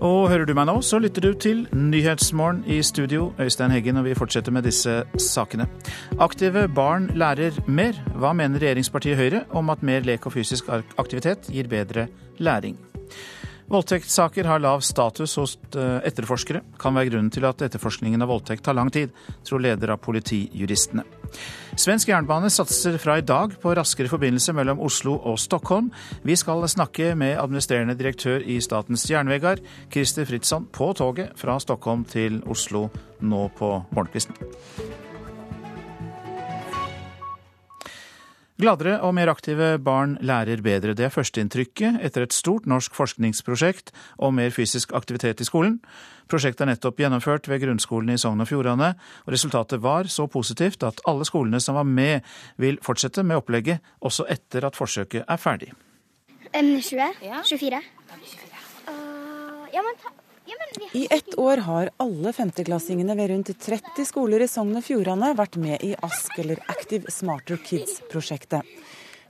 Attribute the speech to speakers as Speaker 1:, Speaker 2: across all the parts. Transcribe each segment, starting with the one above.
Speaker 1: Og hører du meg nå, så lytter du til Nyhetsmorgen i studio, Øystein Heggen, og vi fortsetter med disse sakene. Aktive barn lærer mer. Hva mener regjeringspartiet Høyre om at mer lek og fysisk aktivitet gir bedre læring? Voldtektssaker har lav status hos eh, etterforskere. Kan være grunnen til at etterforskningen av voldtekt tar lang tid, tror leder av Politijuristene. Svensk jernbane satser fra i dag på raskere forbindelse mellom Oslo og Stockholm. Vi skal snakke med administrerende direktør i Statens jernvegar, Christer Fritzson, på toget fra Stockholm til Oslo nå på morgenkvisten. Gladere og mer aktive barn lærer bedre. Det er førsteinntrykket etter et stort norsk forskningsprosjekt om mer fysisk aktivitet i skolen. Prosjektet er nettopp gjennomført ved grunnskolen i Sogn og Fjordane, og resultatet var så positivt at alle skolene som var med, vil fortsette med opplegget også etter at forsøket er ferdig.
Speaker 2: 20? 24? Uh,
Speaker 3: ja, men ta i ett år har alle femteklassingene ved rundt 30 skoler i Sogn og Fjordane vært med i ASK, eller Active Smarter Kids-prosjektet.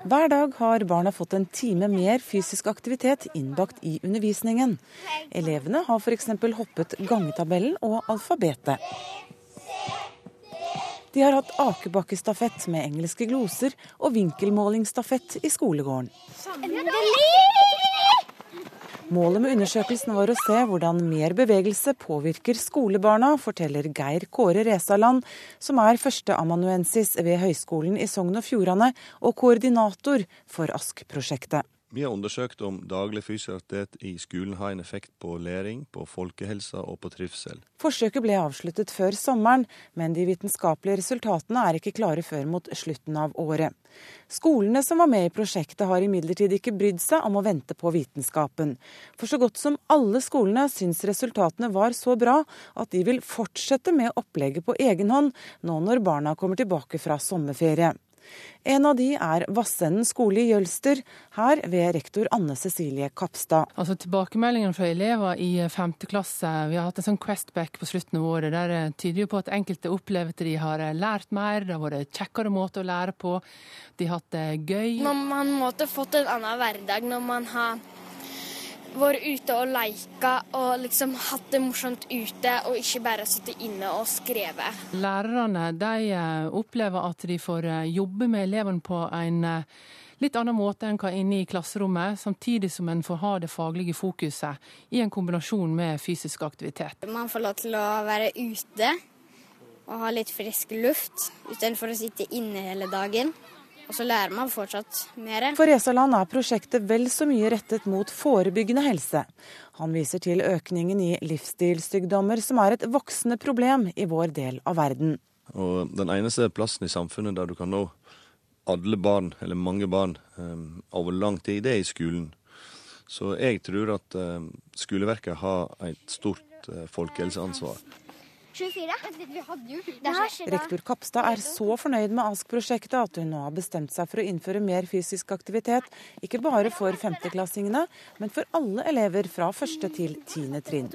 Speaker 3: Hver dag har barna fått en time mer fysisk aktivitet innbakt i undervisningen. Elevene har f.eks. hoppet gangetabellen og alfabetet. De har hatt akebakkestafett med engelske gloser og vinkelmålingsstafett i skolegården. Målet med undersøkelsen var å se hvordan mer bevegelse påvirker skolebarna, forteller Geir Kåre Resaland, som er førsteamanuensis ved Høgskolen i Sogn og Fjordane og koordinator for ASK-prosjektet.
Speaker 4: Vi har undersøkt om daglig fysisk i skolen har en effekt på læring, på folkehelsa og på trivsel.
Speaker 3: Forsøket ble avsluttet før sommeren, men de vitenskapelige resultatene er ikke klare før mot slutten av året. Skolene som var med i prosjektet har imidlertid ikke brydd seg om å vente på vitenskapen. For så godt som alle skolene syns resultatene var så bra at de vil fortsette med opplegget på egen hånd nå når barna kommer tilbake fra sommerferie. En av de er Vassenden skole i Jølster, her ved rektor Anne Cecilie Kapstad.
Speaker 5: Altså Tilbakemeldingene fra elever i 5. klasse, vi har hatt en sånn Questback på slutten av året, der det tyder jo på at enkelte opplever at de har lært mer, det har vært kjekkere måter å lære på, de har hatt det gøy.
Speaker 2: Når man måtte fått en annen hverdag, når man har vært ute og leika og liksom hatt det morsomt ute, og ikke bare sittet inne og skrevet.
Speaker 5: Lærerne de eh, opplever at de får eh, jobbe med elevene på en eh, litt annen måte enn hva inne i klasserommet, samtidig som en får ha det faglige fokuset i en kombinasjon med fysisk aktivitet.
Speaker 2: Man får lov til å være ute og ha litt frisk luft, utenfor å sitte inne hele dagen. Og så lærer man fortsatt mer.
Speaker 3: For Esaland er prosjektet vel så mye rettet mot forebyggende helse. Han viser til økningen i livsstilssykdommer, som er et voksende problem i vår del av verden.
Speaker 4: Og Den eneste plassen i samfunnet der du kan nå alle barn, eller mange barn, um, over lang tid, det er i skolen. Så jeg tror at um, skoleverket har et stort uh, folkehelseansvar.
Speaker 3: 24. Rektor Kapstad er så fornøyd med ASK-prosjektet at hun nå har bestemt seg for å innføre mer fysisk aktivitet, ikke bare for femteklassingene, men for alle elever fra første til tiende trinn.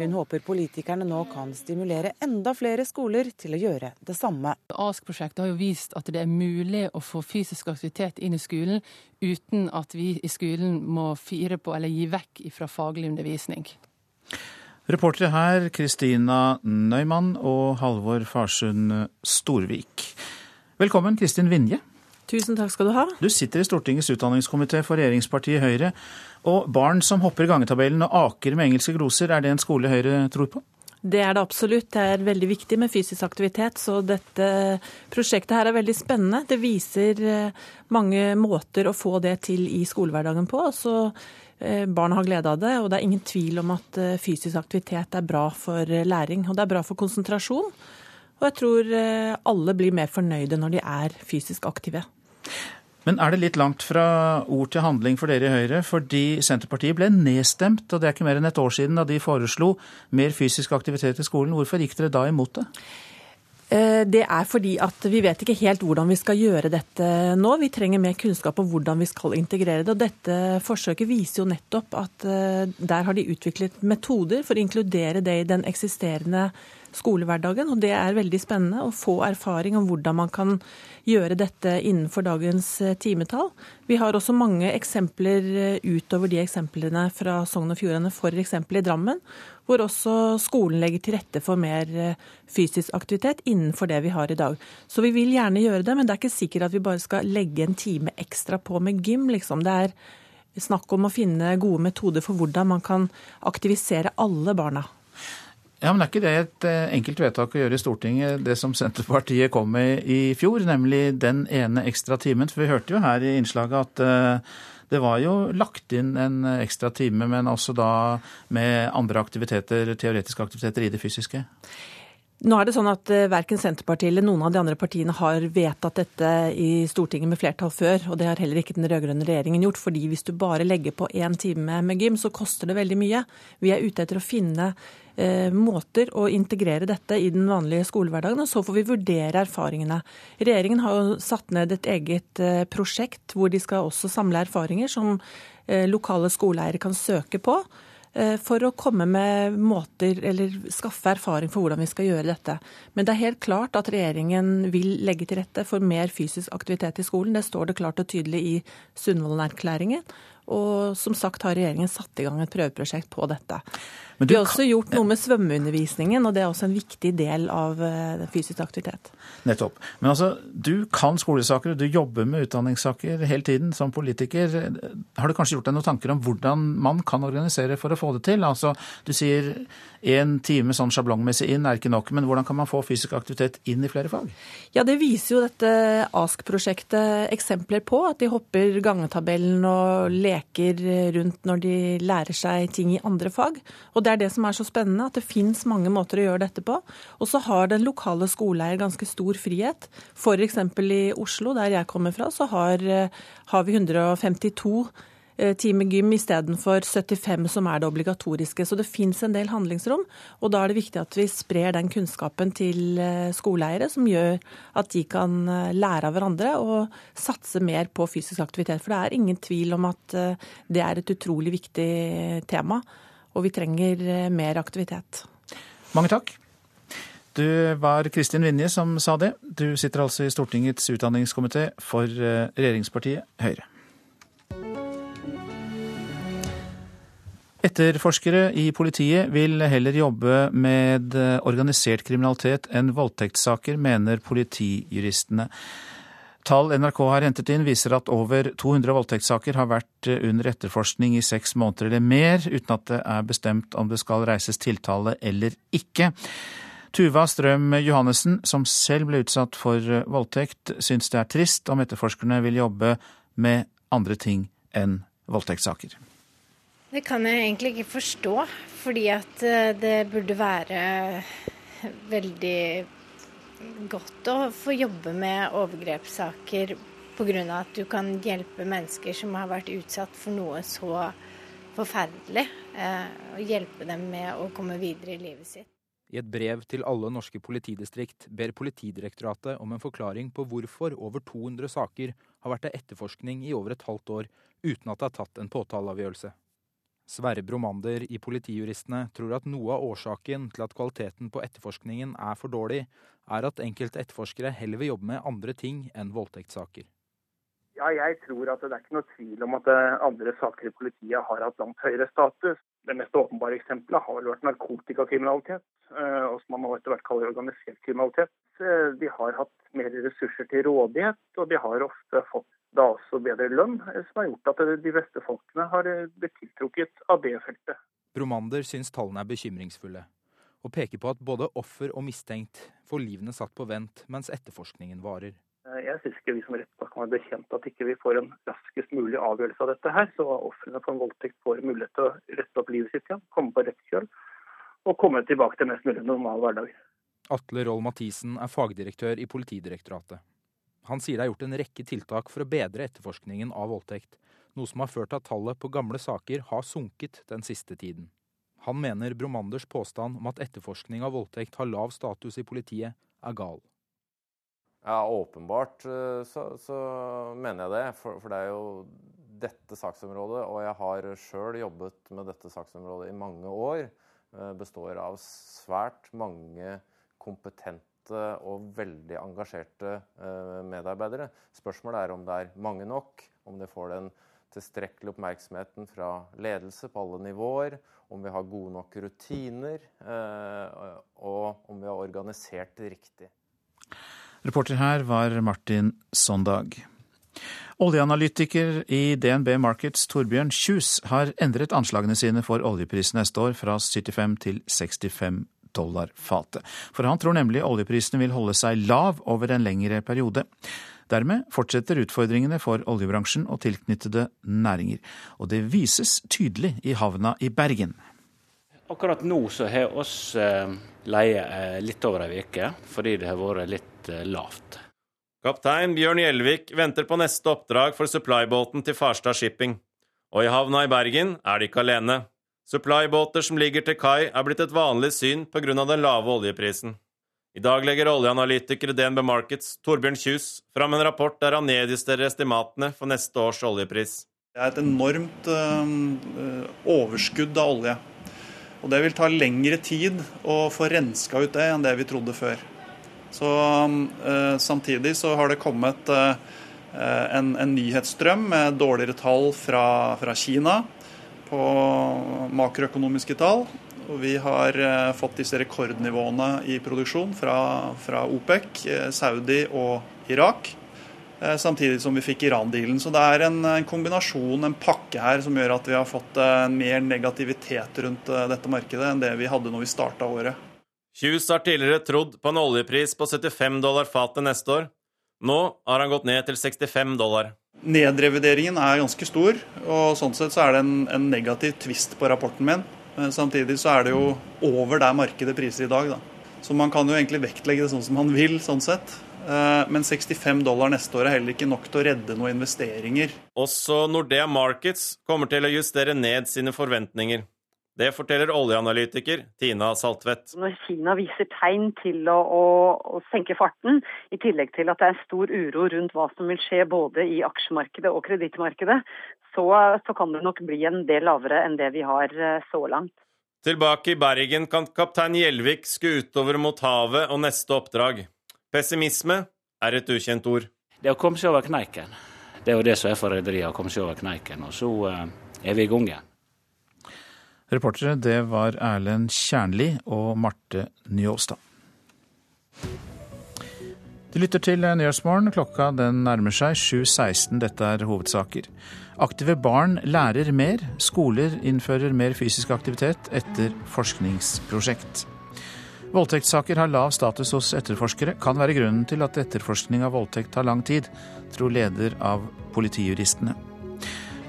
Speaker 3: Hun håper politikerne nå kan stimulere enda flere skoler til å gjøre det samme.
Speaker 5: ASK-prosjektet har jo vist at det er mulig å få fysisk aktivitet inn i skolen uten at vi i skolen må fire på eller gi vekk fra faglig undervisning.
Speaker 1: Reportere her Kristina Nøymann og Halvor Farsund Storvik. Velkommen, Kristin Vinje.
Speaker 6: Tusen takk skal du ha.
Speaker 1: Du sitter i Stortingets utdanningskomité for regjeringspartiet Høyre. Og barn som hopper i gangetabellen og aker med engelske gloser, er det en skole Høyre tror på?
Speaker 6: Det er det absolutt. Det er veldig viktig med fysisk aktivitet. Så dette prosjektet her er veldig spennende. Det viser eh, mange måter å få det til i skolehverdagen på. Så Eh, barna har glede av det, og det er ingen tvil om at eh, fysisk aktivitet er bra for eh, læring. Og det er bra for konsentrasjon. Og jeg tror alle blir mer fornøyde når de er fysisk aktive.
Speaker 1: Men er det litt langt fra ord til handling for dere i Høyre? Fordi Senterpartiet ble nedstemt, og det er ikke mer enn et år siden da de foreslo mer fysisk aktivitet i skolen. Hvorfor gikk dere da imot det?
Speaker 6: Eh, det er fordi at vi vet ikke helt hvordan vi skal gjøre dette nå. Vi trenger mer kunnskap om hvordan vi skal integrere det. Og dette forsøket viser jo nettopp at eh, der har de utviklet metoder for å inkludere det i den eksisterende skolehverdagen. Og det er veldig spennende å få erfaring om hvordan man kan gjøre dette innenfor dagens eh, timetall. Vi har også mange eksempler eh, utover de eksemplene fra Sogn og Fjordane, f.eks. i Drammen, hvor også skolen legger til rette for mer eh, fysisk aktivitet innenfor det vi har i dag. Så vi vil gjerne gjøre det, men det er ikke sikkert at vi bare skal legge en time ekstra på med gym, liksom. Det er snakk om å finne gode metoder for hvordan man kan aktivisere alle barna.
Speaker 1: Ja, men Er ikke det et eh, enkelt vedtak å gjøre i Stortinget, det som Senterpartiet kom med i fjor, nemlig den ene ekstra timen? For vi hørte jo her i innslaget at eh, det var jo lagt inn en ekstra time, men også da med andre aktiviteter, teoretiske aktiviteter i det fysiske?
Speaker 6: Nå er det sånn at eh, Verken Senterpartiet eller noen av de andre partiene har vedtatt dette i Stortinget med flertall før. og Det har heller ikke den rød-grønne regjeringen gjort. fordi Hvis du bare legger på én time med gym, så koster det veldig mye. Vi er ute etter å finne eh, måter å integrere dette i den vanlige skolehverdagen. og Så får vi vurdere erfaringene. Regjeringen har jo satt ned et eget eh, prosjekt hvor de skal også samle erfaringer som lokale skoleeiere kan søke på. Eh, for å komme med måter, eller skaffe erfaring for hvordan vi skal gjøre dette. Men det er helt klart at regjeringen vil legge til rette for mer fysisk aktivitet i skolen. Det står det klart og tydelig i Sundvolden-erklæringen. Og som sagt har regjeringen satt i gang et prøveprosjekt på dette. Vi har også gjort noe med svømmeundervisningen, og det er også en viktig del av eh, fysisk aktivitet.
Speaker 1: Nettopp. Men altså, du kan skolesaker, du jobber med utdanningssaker hele tiden som politiker. Har du kanskje gjort deg noen tanker om hvordan man kan organisere for å få det til? Altså, du sier én time sånn sjablongmessig inn er ikke nok, men hvordan kan man få fysisk aktivitet inn i flere fag?
Speaker 6: Ja, Det viser jo dette ASK-prosjektet eksempler på. At de hopper gangetabellen og leker rundt når de lærer seg ting i andre fag. Og det det er det som er så spennende, at det fins mange måter å gjøre dette på. Og så har den lokale skoleeier ganske stor frihet. F.eks. i Oslo, der jeg kommer fra, så har, eh, har vi 152 eh, timer gym istedenfor 75 som er det obligatoriske. Så det fins en del handlingsrom. Og da er det viktig at vi sprer den kunnskapen til eh, skoleeiere, som gjør at de kan lære av hverandre og satse mer på fysisk aktivitet. For det er ingen tvil om at det er et utrolig viktig tema og vi trenger eh, mer aktivitet.
Speaker 1: Mange takk. Du var Kristin Vinje som sa det. Du sitter altså i Stortingets utdanningskomité for eh, regjeringspartiet Høyre. Etterforskere i politiet vil heller jobbe med eh, organisert kriminalitet enn voldtektssaker, mener politijuristene. Tall NRK har hentet inn viser at over 200 voldtektssaker har vært eh, under etterforskning i seks måneder eller mer, uten at det er bestemt om det skal reises tiltale eller ikke. Tuva Strøm Johannessen, som selv ble utsatt for eh, voldtekt, syns det er trist om etterforskerne vil jobbe med andre ting enn voldtektssaker.
Speaker 7: Det kan jeg egentlig ikke forstå, fordi at eh, det burde være veldig godt å få jobbe med overgrepssaker pga. at du kan hjelpe mennesker som har vært utsatt for noe så forferdelig, eh, og hjelpe dem med å komme videre i livet sitt.
Speaker 8: I et brev til alle norske politidistrikt ber Politidirektoratet om en forklaring på hvorfor over 200 saker har vært til etterforskning i over et halvt år uten at det er tatt en påtaleavgjørelse. Sverre Bromander i Politijuristene tror at noe av årsaken til at kvaliteten på etterforskningen er for dårlig, er at enkelte etterforskere heller vil jobbe med andre ting enn voldtektssaker.
Speaker 9: Ja, jeg tror at det er ikke noe tvil om at eh, andre saker i politiet har hatt langt høyere status. Det mest åpenbare eksempelet har vel vært narkotikakriminalitet, eh, og som man nå etter hvert kaller organisert kriminalitet. Eh, de har hatt mer ressurser til rådighet, og de har ofte fått da også bedre lønn, som har gjort at de beste folkene har blitt tiltrukket av det feltet.
Speaker 8: Bromander syns tallene er bekymringsfulle, og peker på at både offer og mistenkt får livene satt på vent mens etterforskningen varer.
Speaker 9: Eh, jeg syns ikke vi som rettssak kan være bekjent at ikke vi får en raskest mulig avgjørelse av dette her, så ofrene for en voldtekt får mulighet til å rette opp livet sitt igjen, komme på rett kjøl og komme tilbake til mest mulig normal hverdag.
Speaker 8: Atle Roll Mathisen er fagdirektør i Politidirektoratet. Han sier det er gjort en rekke tiltak for å bedre etterforskningen av voldtekt, noe som har ført til at tallet på gamle saker har sunket den siste tiden. Han mener Bromanders påstand om at etterforskning av voldtekt har lav status i politiet, er gal.
Speaker 10: Ja, åpenbart eh, så, så mener jeg det. For, for, det er jo dette saksområdet, og jeg har sjøl jobbet med dette saksområdet i mange år. består av svært mange kompetente og veldig engasjerte medarbeidere. Spørsmålet er om det er mange nok, om de får den tilstrekkelig oppmerksomheten fra ledelse på alle nivåer, om vi har gode nok rutiner, og om vi har organisert det riktig.
Speaker 1: Reporter her var Martin Sondag. Oljeanalytiker i DNB Markets Torbjørn Kjus har endret anslagene sine for oljeprisen neste år fra 75 til 65 dollar fatet. For han tror nemlig oljeprisene vil holde seg lav over en lengre periode. Dermed fortsetter utfordringene for oljebransjen og tilknyttede næringer. Og det vises tydelig i havna i Bergen.
Speaker 11: Akkurat nå så har oss eh, leie eh, litt over ei uke, fordi det har vært litt eh, lavt.
Speaker 12: Kaptein Bjørn Gjelvik venter på neste oppdrag for supply-båten til Farstad Shipping. Og i havna i Bergen er de ikke alene. Supply-båter som ligger til kai er blitt et vanlig syn pga. den lave oljeprisen. I dag legger oljeanalytiker DNB Markets Torbjørn Kjus fram en rapport der han nedjusterer estimatene for neste års oljepris.
Speaker 13: Det er et enormt øh, overskudd av olje. Og det vil ta lengre tid å få renska ut det enn det vi trodde før. Så øh, Samtidig så har det kommet øh, en, en, nyhetsstrøm med dårligere tall fra, fra, Kina på makroøkonomiske tall. Vi har fått disse rekordnivåene i produksjon fra, fra OPEC, Saudi og Irak. Eh, samtidig som vi fikk Iran-dealen. Så det er en, en, kombinasjon, en pakke her, som gjør at vi har fått mer negativitet rundt dette markedet enn det vi hadde når vi starta året.
Speaker 12: Hughes har tidligere trodd på en oljepris på 75 dollar fatet neste år. Nå har han gått ned til 65 dollar.
Speaker 13: Nedrevideringen er ganske stor, og sånn sett så er det en, en negativ tvist på rapporten min. Men samtidig så er det jo over der markedet priser i dag, da. Så man kan jo egentlig vektlegge det sånn som man vil, sånn sett. Eh, men 65 dollar neste år er heller ikke nok til å redde noen investeringer.
Speaker 12: Også Nordea Markets kommer til å justere ned sine forventninger. Det forteller oljeanalytiker Tina Saltvedt.
Speaker 14: Når Kina viser tegn til å, å, å, senke farten, i tillegg til at det er stor uro rundt hva som vil skje både i aksjemarkedet og kredittmarkedet, så, så kan det nok bli en del lavere enn det vi har eh, så langt.
Speaker 12: Tilbake i Bergen kan kaptein Gjelvik skue utover mot havet og neste oppdrag. Pessimisme er et ukjent ord.
Speaker 11: Det å komme seg over kneiken. Det er jo det som er for rederiet, å komme seg over kneiken. Og så uh, er vi i gang igjen.
Speaker 1: Reportere det var Erlend Kjernli og Marte Njåstad. Du lytter til Nyhetsmorgen. Klokka den nærmer seg 7.16. Dette er hovedsaker. Aktive barn lærer mer. Skoler innfører mer fysisk aktivitet etter forskningsprosjekt. Voldtektssaker har lav status hos etterforskere, kan være grunnen til at etterforskning av voldtekt tar lang tid, tror leder av Politijuristene.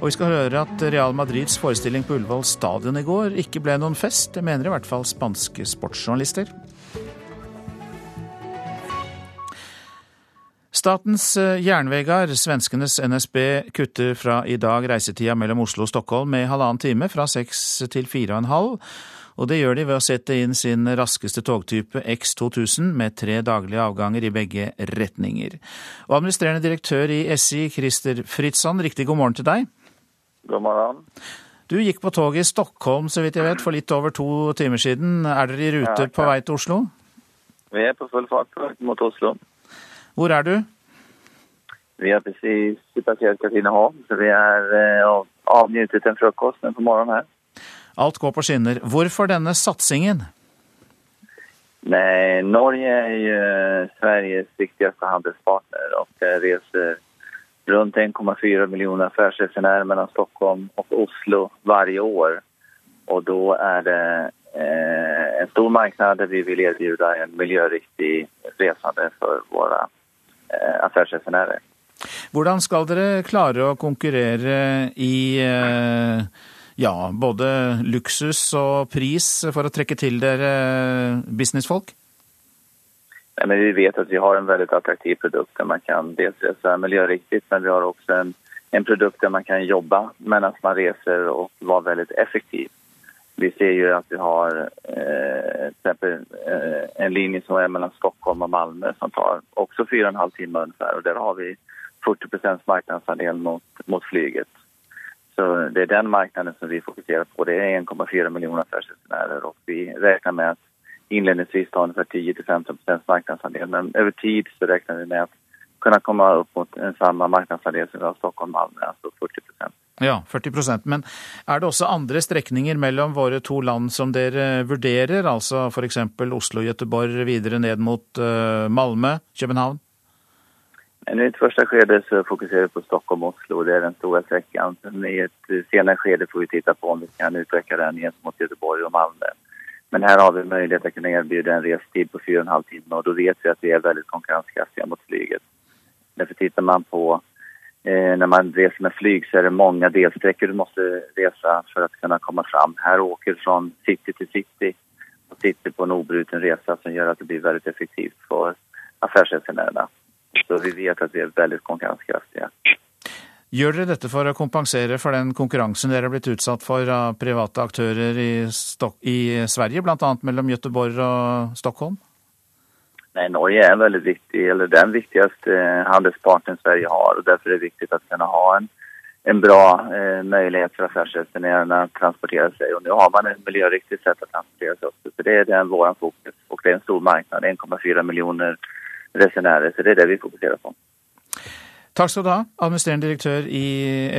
Speaker 1: Og vi skal høre at Real Madrids forestilling på Ullevål stadion i går ikke ble noen fest. Det mener i hvert fall spanske sportsjournalister. Statens eh, jernvegar, svenskenes NSB, kutter fra i dag reisetida mellom Oslo og Stockholm med halvannen time, fra seks til fire og en halv. Og det gjør de ved å sette inn sin raskeste togtype X2000 med tre daglige avganger i begge retninger. Og administrerende direktør i SI, Christer Fritzson, riktig god morgen til deg.
Speaker 15: God morgen.
Speaker 1: Du gikk på toget i Stockholm så vidt jeg vet, for litt over to timer siden. Er dere i rute ja, på vei til Oslo?
Speaker 15: Vi er på full fart mot Oslo.
Speaker 1: Hvor er du?
Speaker 15: Vi har presis passert Katrineholm, så vi er eh, avnyttet en frokost på morgenen her.
Speaker 1: Alt går på skinner. Hvorfor denne satsingen?
Speaker 15: Nei, Norge er jo Sveriges viktigste handelspartner og reiser rundt 1,4 millioner affärsresenärer mellom Stockholm og Oslo hver år. Og da er det eh, en stor marknad der vi vil erbjuda en miljøriktig resande for våre eh, affärsresenärer.
Speaker 1: Hvordan skal dere klare å konkurrere i eh, ja, både luksus og pris for å trekke til dere businessfolk?
Speaker 15: Ja, men vi vet at vi har en veldig attraktiv produkt der man kan dels reise miljøriktig, men vi har også en, en produkt der man kan jobbe medan man reiser og være veldig effektiv. Vi ser jo at vi har eh, eksempel, eh, en linje som er mellom Stockholm og Malmö som tar også 4,5 timer. Og der har vi 40 markedsandel mot, mot flyget. Så det är den marknaden som vi fokuserar på. Det är 1,4 miljoner affärsresenärer och vi räknar med att inledningsvis ta ungefär 10-15% marknadsandel. Men över tid så räknar vi med att kunna komma upp mot en samma marknadsandel som vi har Stockholm Malmö, alltså 40%
Speaker 1: Ja, 40% Men er det også andre strekninger mellom våre to land som dere vurderer, altså f.eks. Oslo-Göteborg videre ned mot uh, Malmö, København?
Speaker 15: Men I et første skede så fokuserer vi på Stockholm-Oslo, det er den store strekken. Men I et senere skede får vi titta på om vi kan utvikle den mot Göteborg og Malmö. Men her har vi mulighet til å kunne erbjuda en restid på 4,5 timer, og da vet vi at vi er veldig konkurrenskraftiga mot flyget. Derfor tittar man på eh, Når man reiser med flyg så er det mange delstrekker du må reise for å kunne komme fram. Her åker fra city til city og sitter på en obruten resa som gjør at det blir veldig effektivt for affärsresenärerna. Så vi vet at vi er veldig konkurrenskraftige.
Speaker 1: Gjør dere dette for å kompensere for den konkurransen dere har blitt utsatt for av private aktører i, Stok i Sverige, bl.a. mellom Göteborg og Stockholm?
Speaker 15: Nei, Norge er veldig viktig, eller den viktigste handelspartneren Sverige har. og Derfor er det viktig å kunne ha en, en bra eh, mulighet for affärsresenärerna å transportere seg. Og nå har man et miljøriktig sett å transportere seg også. Så det er den vår fokus. Og det er en stor marknad, 1,4 millioner resenærer. Så det er det vi fokuserer på.
Speaker 1: Takk skal du ha, administrerende direktør i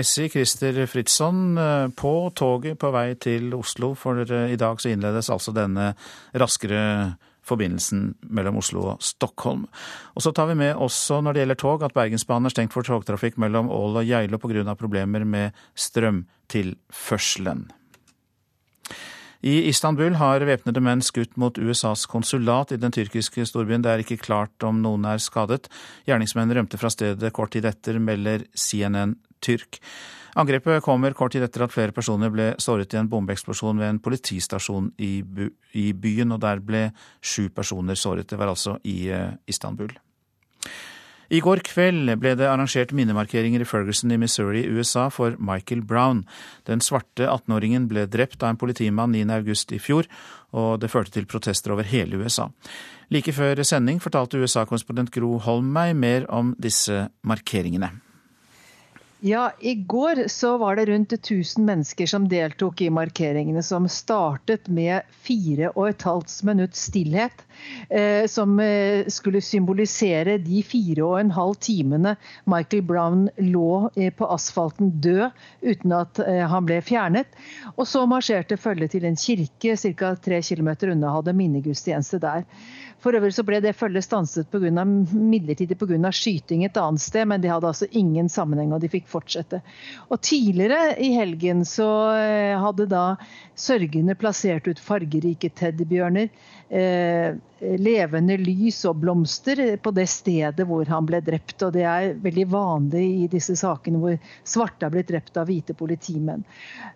Speaker 1: SI, Christer Fritzson. Eh, på toget på vei til Oslo, for i dag så innledes altså denne raskere forbindelsen mellom Oslo og Stockholm. Og så tar vi med også når det gjelder tog at Bergensbanen er stengt for togtrafikk mellom Ål og Geilo pga. problemer med strømtilførselen. I Istanbul har væpnede menn skutt mot USAs konsulat i den tyrkiske storbyen. Det er ikke klart om noen er skadet. Gjerningsmenn rømte fra stedet kort tid etter, melder CNN Tyrk. Angrepet kommer kort tid etter at flere personer ble såret i en bombeeksplosjon ved en politistasjon i, byen, og der ble sju personer såret. Det var altså i eh, Istanbul. I går kveld ble det arrangert minnemarkeringer i Ferguson i Missouri, USA, for Michael Brown. Den svarte 18-åringen ble drept av en politimann 9.8 i fjor, og det førte til protester over hele USA. Like før sending fortalte USA-korrespondent Gro Holm meg mer om disse markeringene.
Speaker 16: Ja, I går så var det rundt 1000 mennesker som deltok i markeringene, som startet med fire og et halvt minutts stillhet. Eh, som eh, skulle symbolisere de fire og en halv timene Michael Brown lå eh, på asfalten død uten at eh, han ble fjernet. Og så marsjerte følget til en kirke ca. tre km unna, hadde minnegudstjeneste der. For øvrig så ble det følget stanset på grunn av, midlertidig pga. skyting et annet sted, men de hadde altså ingen sammenheng, og de fikk fortsette. Og Tidligere i helgen så eh, hadde da sørgende plassert ut fargerike teddybjørner Eh, levende lys og blomster på det stedet hvor han ble drept. og Det er veldig vanlig i disse sakene hvor svarte er blitt drept av hvite politimenn.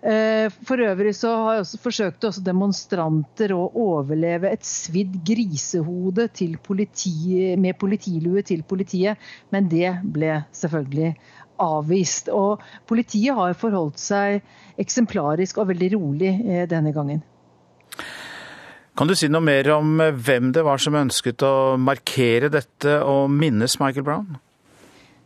Speaker 16: Eh, for øvrig så har også, forsøkte også demonstranter å overleve et svidd grisehode politi, med politilue til politiet, men det ble selvfølgelig avvist. Og politiet har forholdt seg eksemplarisk og veldig rolig eh, denne gangen.
Speaker 1: Kan du si noe mer om hvem det var som ønsket å markere dette og minnes Michael Brown?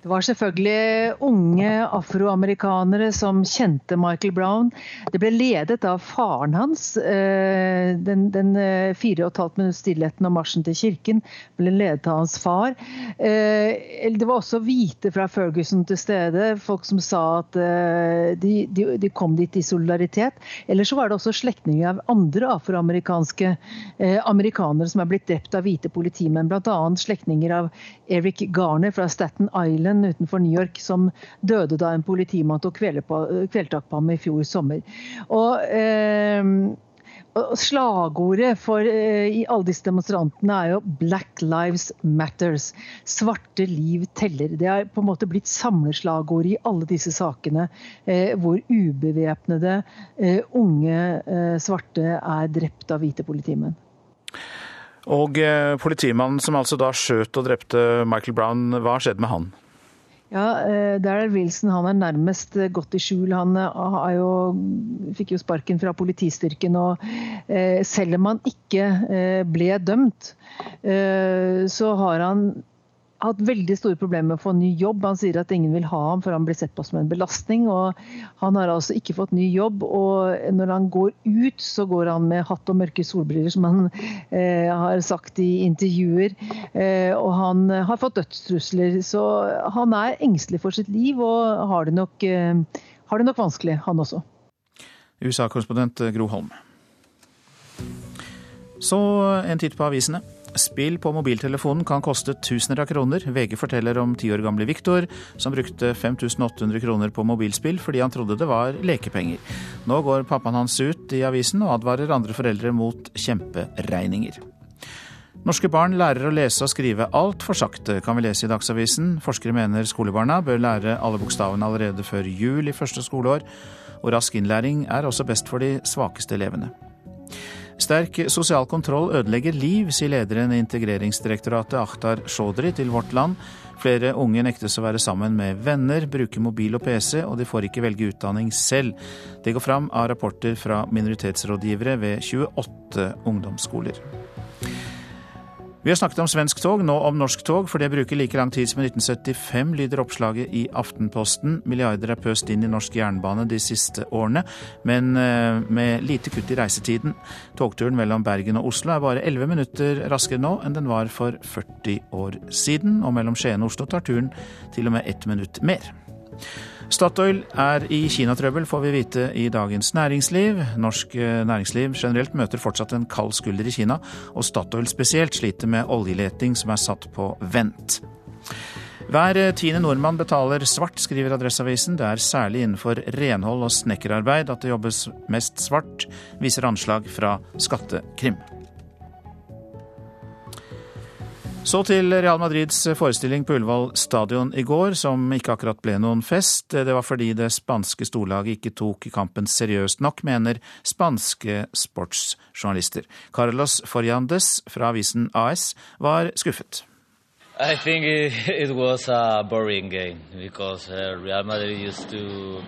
Speaker 16: Det var selvfølgelig unge afroamerikanere som kjente Michael Brown. Det ble ledet av faren hans. Eh, den, den eh, fire og et halvt minutts stillheten og marsjen til kirken ble ledet av hans far. Eh, det var også hvite fra Ferguson til stede, folk som sa at de, de, de kom dit i solidaritet. Eller så var det også slektninger av andre afroamerikanske amerikanere som er blitt drept av hvite politimenn, bl.a. slektninger av Eric Garner fra Staten Island Island utenfor New York som døde da en politimann tok kvelertak på ham i fjor sommer. Og eh, Slagordet for eh, alle disse demonstrantene er jo 'Black Lives Matters'. Svarte liv teller. Det er på en måte blitt samleslagordet i alle disse sakene eh, hvor ubevæpnede eh, unge eh, svarte er drept av hvite politimenn.
Speaker 1: Og eh, politimannen som altså da skjøt og drepte Michael Brown, hva skjedde med han?
Speaker 16: Ja, eh, Daryl Wilson han er nærmest godt i skjul. Han eh, jo, fikk jo sparken fra politistyrken. og Selv om han ikke ble dømt, så har han hatt veldig store problemer med å få ny jobb. Han sier at ingen vil ha ham for han blir sett på som en belastning. og Han har altså ikke fått ny jobb. og Når han går ut, så går han med hatt og mørke solbriller, som han eh, har sagt i intervjuer. Eh, og han har fått dødstrusler. Så han er engstelig for sitt liv og har det nok, eh, har det nok vanskelig, han også.
Speaker 1: USA-korrespondent Gro Holm. Så en titt på avisene. Spill på mobiltelefonen kan koste tusener av kroner. VG forteller om ti år gamle Viktor, som brukte 5800 kroner på mobilspill fordi han trodde det var lekepenger. Nå går pappaen hans ut i avisen og advarer andre foreldre mot kjemperegninger. Norske barn lærer å lese og skrive altfor sakte, kan vi lese i Dagsavisen. Forskere mener skolebarna bør lære alle bokstavene allerede før jul i første skoleår, og rask innlæring er også best for de svakeste elevene. Sterk sosial kontroll ødelegger liv, sier lederen i Integreringsdirektoratet Akhtar Shodri til Vårt Land. Flere unge nektes å være sammen med venner, bruke mobil og PC, og de får ikke velge utdanning selv. Det går fram av rapporter fra minoritetsrådgivere ved 28 ungdomsskoler. Vi har snakket om svensk tog, nå om norsk tog, for det bruker like lang tid som i 1975, lyder oppslaget i Aftenposten. Milliarder er pøst inn i norsk jernbane de siste årene, men eh, med lite kutt i reisetiden. Togturen mellom Bergen og Oslo er bare 11 minutter raskere nå enn den var for 40 år siden, og mellom Skien og Oslo tar turen til og med ett minutt mer. Statoil er i kinatrøbbel, får vi vite i Dagens Næringsliv. Norsk eh, næringsliv generelt møter fortsatt en kald skulder i Kina, og Statoil spesielt sliter med oljeleting som er satt på vent. Hver tiende nordmann betaler svart, skriver Adresseavisen. Det er særlig innenfor renhold og snekkerarbeid at det jobbes mest svart, viser anslag fra Skattekrim. Så til Real Madrids forestilling på Ullevål stadion i går, som ikke akkurat ble noen fest. Det var fordi det spanske storlaget ikke tok kampen seriøst nok, mener spanske sportsjournalister. Carlos Forjandes fra avisen AS var skuffet.
Speaker 17: I think it, it was a boring game because uh, Real Madrid used to,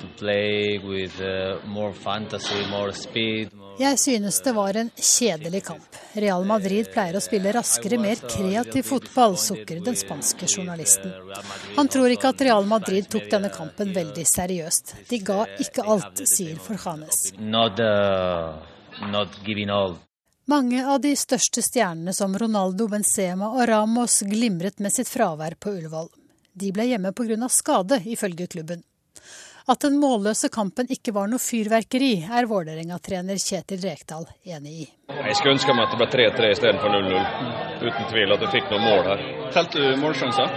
Speaker 17: to play with uh, more fantasy, more speed.
Speaker 18: Jeg synes det var en kjedelig kamp. Real Madrid pleier å spille raskere, mer kreativ fotball, sukker den spanske journalisten. Han tror ikke at Real Madrid tok denne kampen veldig seriøst. De ga ikke alt, sier Forjanes.
Speaker 17: Not, uh, not giving all.
Speaker 18: Mange av de største stjernene som Ronaldo, Benzema og Ramos glimret med sitt fravær på Ullevål. De ble hjemme pga. skade, ifølge klubben. At den målløse kampen ikke var noe fyrverkeri, er Vålerenga-trener Kjetil Rekdal enig i.
Speaker 19: Jeg skulle ønske meg at det ble 3-3 istedenfor 0-0. Uten tvil at du fikk noen mål her.
Speaker 10: Telte du målsjanser?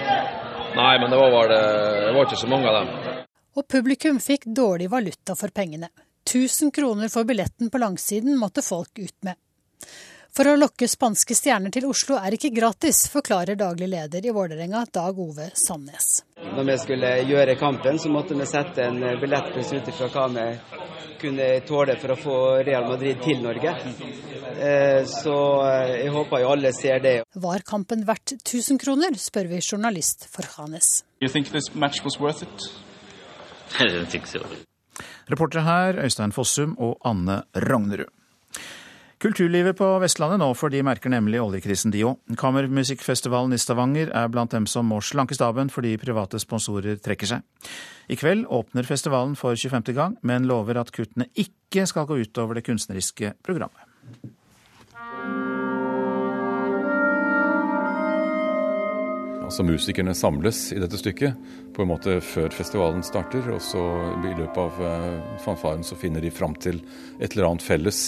Speaker 19: Nei, men det var, det, det var ikke så mange av dem.
Speaker 18: Og publikum fikk dårlig valuta for pengene. 1000 kroner for billetten på langsiden måtte folk ut med. For å lokke spanske stjerner til Oslo er ikke gratis, forklarer daglig leder i Vålerenga, Dag Ove Sandnes.
Speaker 20: Når vi skulle gjøre kampen, så måtte vi sette en billettpris ut ifra hva vi kunne tåle for å få Real Madrid til Norge. Så jeg håper jo alle ser det.
Speaker 18: Var kampen verdt 1000 kroner, spør vi journalist Forhanes.
Speaker 1: Reportere her Øystein Fossum og Anne Rognerud. Kulturlivet på Vestlandet nå, for de merker nemlig oljekrisen de òg. Kammermusikkfestivalen i Stavanger er blant dem som må slanke staben fordi private sponsorer trekker seg. I kveld åpner festivalen for 25. gang, men lover at kuttene ikke skal gå utover det kunstneriske programmet.
Speaker 21: Altså Musikerne samles i dette stykket på en måte før festivalen starter. Og så i løpet av fanfaren så finner de fram til et eller annet felles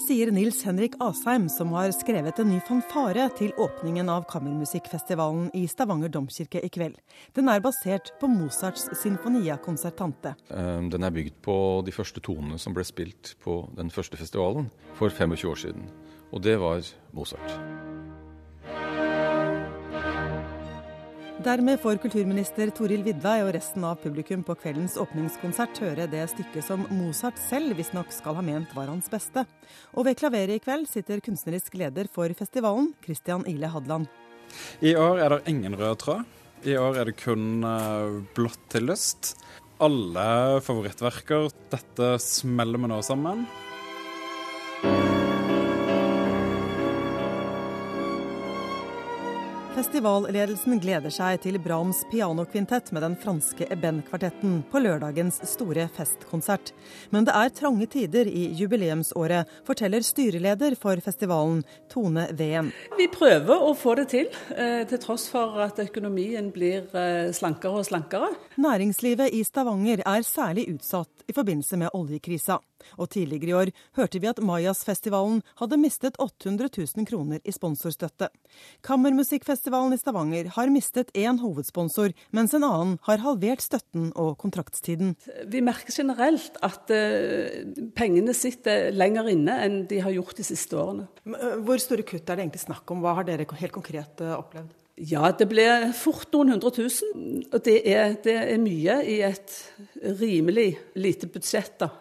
Speaker 22: sier Nils Henrik Asheim, som har skrevet en ny fanfare til åpningen av Kammermusikkfestivalen i Stavanger domkirke i kveld. Den er basert på Mozarts Sinfonia Concertante.
Speaker 21: Den er bygd på de første tonene som ble spilt på den første festivalen for 25 år siden. Og det var Mozart.
Speaker 22: Dermed får kulturminister Toril Vidvei og resten av publikum på kveldens åpningskonsert høre det stykket som Mozart selv visstnok skal ha ment var hans beste. Og ved klaveret i kveld sitter kunstnerisk leder for festivalen, Christian Ile Hadland.
Speaker 23: I år er det ingen rød tråd. I år er det kun blått til lyst. Alle favorittverker. Dette smeller vi nå sammen.
Speaker 22: Festivalledelsen gleder seg til Brahms pianokvintett med den franske Eben-kvartetten på lørdagens store festkonsert. Men det er trange tider i jubileumsåret, forteller styreleder for festivalen, Tone Ween.
Speaker 24: Vi prøver å få det til, eh, til tross for at økonomien blir eh, slankere og slankere.
Speaker 22: Næringslivet i Stavanger er særlig utsatt i forbindelse med oljekrisa. Og tidligere i år hørte vi at Mayas-festivalen hadde mistet 800 000 kroner i sponsorstøtte. Kammermusikkfestivalen i Stavanger har mistet én hovedsponsor, mens en annen har halvert støtten og kontraktstiden.
Speaker 24: Vi merker generelt at uh, pengene sitter lenger inne enn de har gjort de siste årene.
Speaker 22: Eh, hvor store kutt er det egentlig snakk om? Hva har dere helt konkret uh, opplevd?
Speaker 24: Ja, det ble fort noen hundre tusen. Og det er, det er mye i et rimelig lite budsjett, da.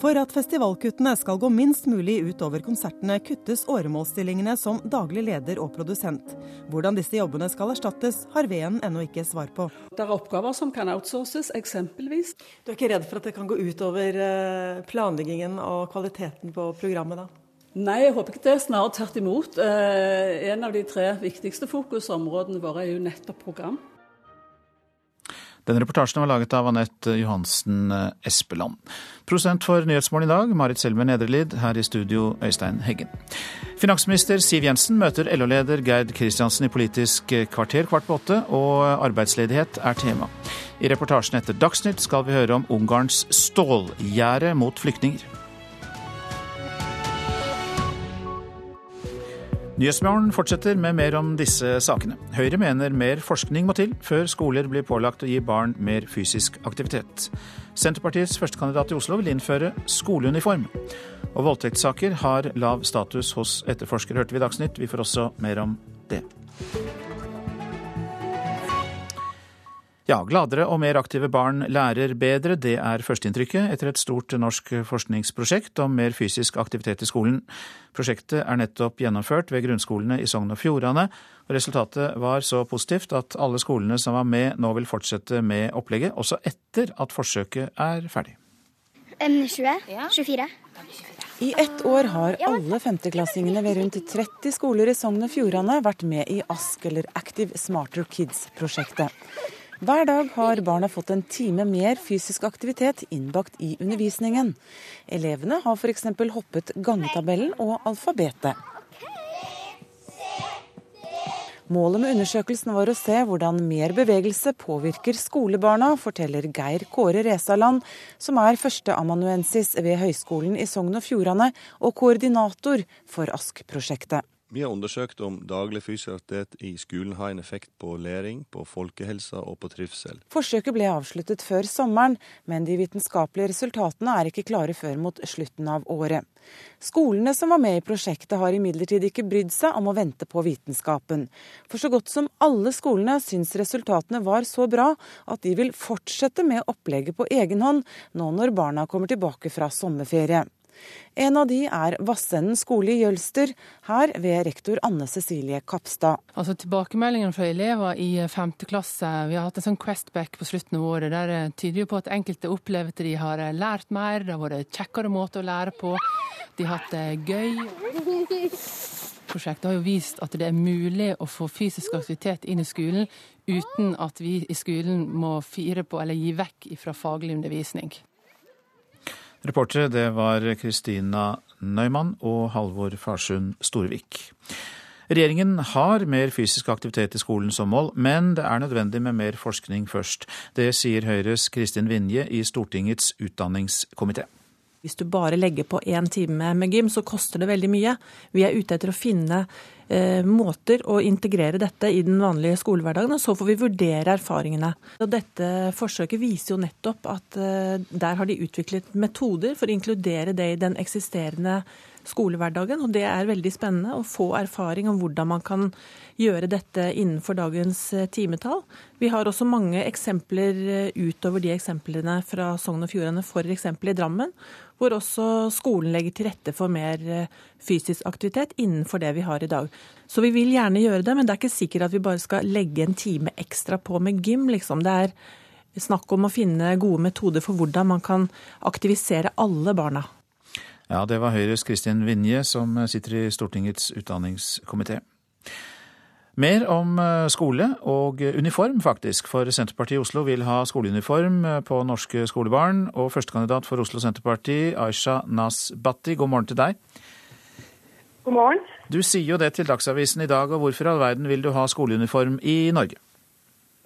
Speaker 22: For at festivalkuttene skal gå minst mulig utover konsertene, kuttes åremålsstillingene som daglig leder og produsent. Hvordan disse jobbene skal erstattes, har Veen ennå ikke svar på.
Speaker 24: Det er oppgaver som kan outsources, eksempelvis.
Speaker 22: Du er ikke redd for at det kan gå utover eh, planleggingen og kvaliteten på programmet, da?
Speaker 24: Nei, jeg håper ikke det. Snarere tvert imot. Eh, en av de tre viktigste fokusområdene våre er jo nettopp program.
Speaker 1: Denne reportasjen var laget av Anette Johansen eh, Espeland. Prosent for Nyhetsmorgen i dag, Marit Selmer Nedrelid. Her i studio, Øystein Heggen. Finansminister Siv Jensen møter LO-leder Gerd Kristiansen i Politisk kvarter kvart på åtte, og arbeidsledighet er tema. I reportasjen etter Dagsnytt skal vi høre om Ungarns stålgjerde mot flyktninger. Nyhetsmorgen fortsetter med mer om disse sakene. Høyre mener mer forskning må til før skoler blir pålagt å gi barn mer fysisk aktivitet. Senterpartiets førstekandidat i Oslo vil innføre skoleuniform. Og voldtektssaker har lav status hos etterforskere, hørte vi i Dagsnytt. Vi får også mer om det. Ja, gladere og mer aktive barn lærer bedre, det er førsteinntrykket etter et stort norsk forskningsprosjekt om mer fysisk aktivitet i skolen. Prosjektet er nettopp gjennomført ved grunnskolene i Sogn og Fjordane, og resultatet var så positivt at alle skolene som var med nå vil fortsette med opplegget, også etter at forsøket er ferdig.
Speaker 3: 20. 24. I ett år har alle femteklassingene ved rundt 30 skoler i Sogn og Fjordane vært med i ASK, eller Active Smarter Kids-prosjektet. Hver dag har barna fått en time mer fysisk aktivitet innbakt i undervisningen. Elevene har f.eks. hoppet gangetabellen og alfabetet. Målet med undersøkelsen var å se hvordan mer bevegelse påvirker skolebarna, forteller Geir Kåre Resaland, som er førsteamanuensis ved Høgskolen i Sogn og Fjordane og koordinator for ASK-prosjektet.
Speaker 4: Vi har undersøkt om daglig fysisk i skolen har en effekt på læring, på folkehelsa og på trivsel.
Speaker 3: Forsøket ble avsluttet før sommeren, men de vitenskapelige resultatene er ikke klare før mot slutten av året. Skolene som var med i prosjektet har imidlertid ikke brydd seg om å vente på vitenskapen. For så godt som alle skolene syns resultatene var så bra at de vil fortsette med opplegget på egen hånd nå når barna kommer tilbake fra sommerferie. En av de er Vassenden skole i Jølster, her ved rektor Anne Cecilie Kapstad.
Speaker 5: Altså Tilbakemeldingene fra elever i 5. klasse, vi har hatt en sånn Questback på slutten av året, der det tyder jo på at enkelte opplever at de har lært mer, det har vært kjekkere måter å lære på, de har hatt det gøy. Prosjektet har jo vist at det er mulig å få fysisk aktivitet inn i skolen uten at vi i skolen må fire på eller gi vekk fra faglig undervisning.
Speaker 1: Reportere det var Kristina Nøymann og Halvor Farsund Storvik. Regjeringen har mer fysisk aktivitet i skolen som mål, men det er nødvendig med mer forskning først. Det sier Høyres Kristin Vinje i Stortingets utdanningskomité.
Speaker 6: Hvis du bare legger på én time med gym, så koster det veldig mye. Vi er ute etter å finne måter å integrere dette i den vanlige skolehverdagen, og så får vi vurdere erfaringene. Og dette forsøket viser jo nettopp at eh, der har de utviklet metoder for å inkludere det i den eksisterende skolehverdagen. Og det er veldig spennende å få erfaring om hvordan man kan gjøre dette innenfor dagens eh, timetall. Vi har også mange eksempler eh, utover de eksemplene fra Sogn og Fjordane, f.eks. i Drammen, hvor også skolen legger til rette for mer eh, fysisk aktivitet innenfor det vi har i dag. Så vi vil gjerne gjøre det, men det er ikke sikkert at vi bare skal legge en time ekstra på med gym, liksom. Det er snakk om å finne gode metoder for hvordan man kan aktivisere alle barna.
Speaker 1: Ja, det var Høyres Kristin Vinje, som sitter i Stortingets utdanningskomité. Mer om eh, skole og uniform, faktisk. For Senterpartiet i Oslo vil ha skoleuniform eh, på norske skolebarn. Og førstekandidat for Oslo Senterparti, Aisha Nasbatti, god morgen til deg.
Speaker 25: God morgen.
Speaker 1: Du sier jo det til Dagsavisen i dag, og hvorfor i all verden vil du ha skoleuniform i Norge?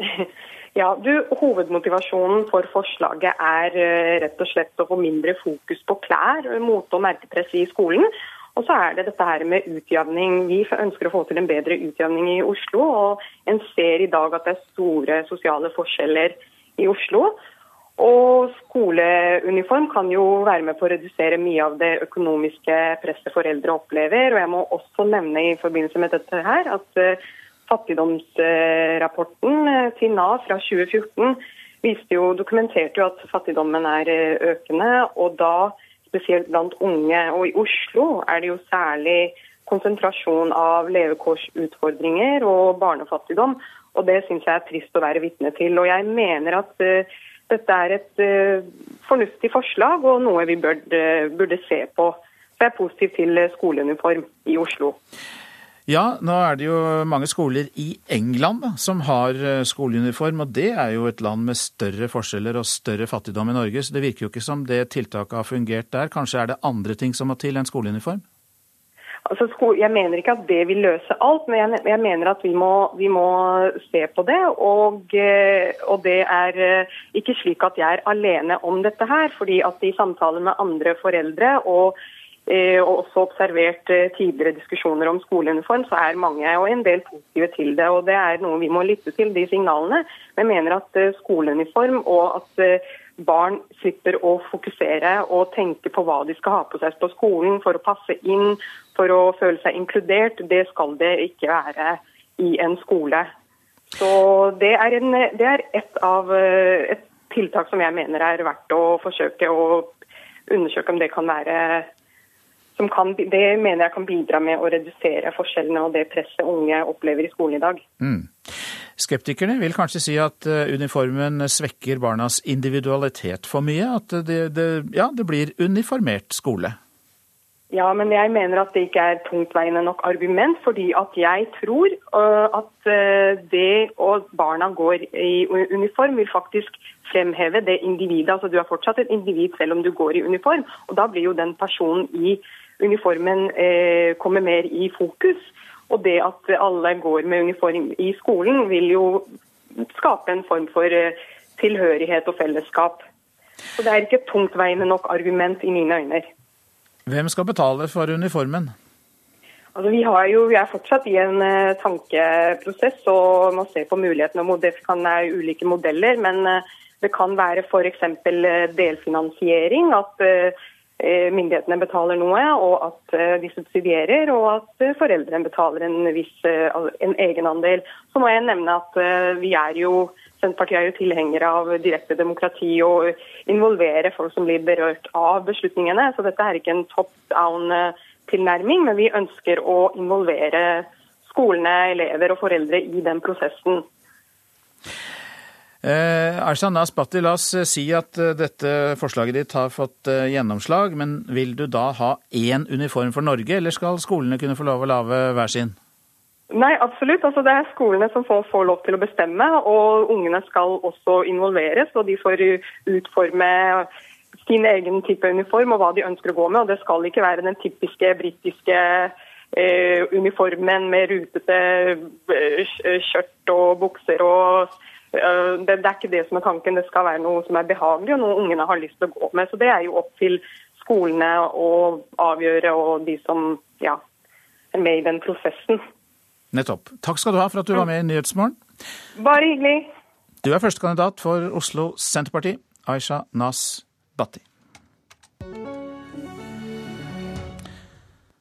Speaker 25: Ja, du, Hovedmotivasjonen for forslaget er eh, rett og slett å få mindre fokus på klær, mote og merkepress i skolen. Og så er det dette her med utjevning. Vi ønsker å få til en bedre utjevning i Oslo. Og en ser i dag at det er store sosiale forskjeller i Oslo. Og skoleuniform kan jo være med på å redusere mye av det økonomiske presset foreldre opplever. Og jeg må også nevne i forbindelse med dette her at eh, Fattigdomsrapporten eh, til Nav fra 2014 viste jo, dokumenterte jo at fattigdommen er eh, økende. og da spesielt blant unge. Og i Oslo er det jo særlig konsentrasjon av levekårsutfordringer og barnefattigdom. Og det syns jeg er trist å være vitne til. Og jeg mener at uh, dette er et uh, fornuftig forslag og noe vi bør, burde se på. Så jeg er positiv til skoleuniform i Oslo.
Speaker 1: Ja, nå er det jo mange skoler i England som har eh, skoleuniform, og det er jo et land med større forskjeller og større fattigdom i Norge, så det virker jo ikke som det tiltaket har fungert der. Kanskje er det andre ting som må til enn skoleuniform?
Speaker 25: Altså, jeg mener ikke at det vil løse alt, men jeg, mener at vi må, vi må se på det. Og, eh, og, det er eh, ikke slik at jeg er alene om dette her. fordi at i samtaler med andre foreldre og og også observert eh, tidligere diskusjoner om skoleuniform, så er mange og en del positive til det. og Det er noe vi må lytte til, de signalene. Men mener at eh, skoleuniform og at barn slipper å fokusere og tenke på hva de skal ha på seg på skolen for å passe inn, for å føle seg inkludert, det skal det ikke være i en skole. Så Det er, en, det er et av et tiltak som jeg mener er verdt å forsøke å undersøke om det kan være som kan, det mener jeg kan bidra med å redusere forskjellene og det presset unge opplever i skolen i dag.
Speaker 1: Mm. Skeptikerne vil kanskje si at eh, uniformen svekker barnas individualitet for mye? At det, det, ja, det blir uniformert skole?
Speaker 25: Ja, men jeg mener at det ikke er tungtveiende nok argument. Fordi at jeg tror uh, at uh, det og barna går i uniform, vil faktisk fremheve det individet. Altså Du er fortsatt et individ selv om du går i uniform. Og da blir jo den personen i uniformen eh, kommer mer i fokus. Og det at alle går med uniform i skolen, vil jo skape en form for eh, tilhørighet og fellesskap. Så det er ikke et tungtveiende nok argument i mine øyne.
Speaker 1: Hvem skal betale for uniformen?
Speaker 25: Altså, vi, jo, vi, er fortsatt i en uh, tankeprosess og må se på mulighetene. Det kan være ulike modeller, men uh, det kan være f.eks. Uh, delfinansiering. At uh, myndighetene betaler noe, og at eh, de subsidierer, og at eh, foreldrene betaler en viss en egenandel. Så må jeg nevne at vi er jo Senterpartiet er jo tilhengere av direkte demokrati og involvere folk som blir berørt av beslutningene. Så dette er ikke en top down-tilnærming, men vi ønsker å involvere skolene, elever og foreldre i den prosessen.
Speaker 1: Eh, Arshan Nasbatti, la oss eh, si at eh, dette forslaget ditt har fått eh, gjennomslag. Men vil du da ha én uniform for Norge, eller skal skolene kunne få lov å lage hver sin?
Speaker 25: Nei, absolutt. Altså, det er skolene som får, får, lov til å bestemme. Og ungene skal også involveres, og de får utforme sin egen type uniform og hva de ønsker å gå med. Og det skal ikke være den typiske britiske eh, uniformen med rutete skjørt og bukser og det, det, er ikke det som er tanken, det skal være noe som er behagelig og noe ungene har lyst til å gå med. Så Det er jo opp til skolene å avgjøre, og de som ja, er med i den prosessen.
Speaker 1: Nettopp. Takk skal du ha for at du var med i Nyhetsmorgen.
Speaker 25: Bare hyggelig.
Speaker 1: Du er førstekandidat for Oslo Senterparti, Aisha Nas Batti.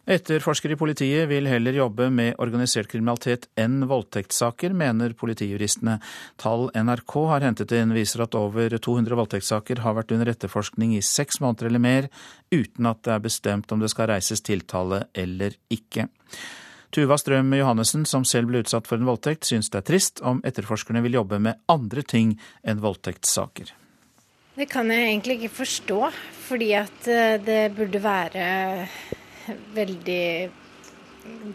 Speaker 1: Etterforskere i politiet vil heller jobbe med organisert kriminalitet enn voldtektssaker, mener politijuristene. Tall NRK har hentet inn viser at over 200 voldtektssaker har vært under etterforskning i seks måneder eller mer, uten at det er bestemt om det skal reises tiltale eller ikke. Tuva Strøm Johannessen, som selv ble utsatt for en voldtekt, syns det er trist om etterforskerne vil jobbe med andre ting enn voldtektssaker.
Speaker 26: Det kan jeg egentlig ikke forstå, fordi at eh, det burde være veldig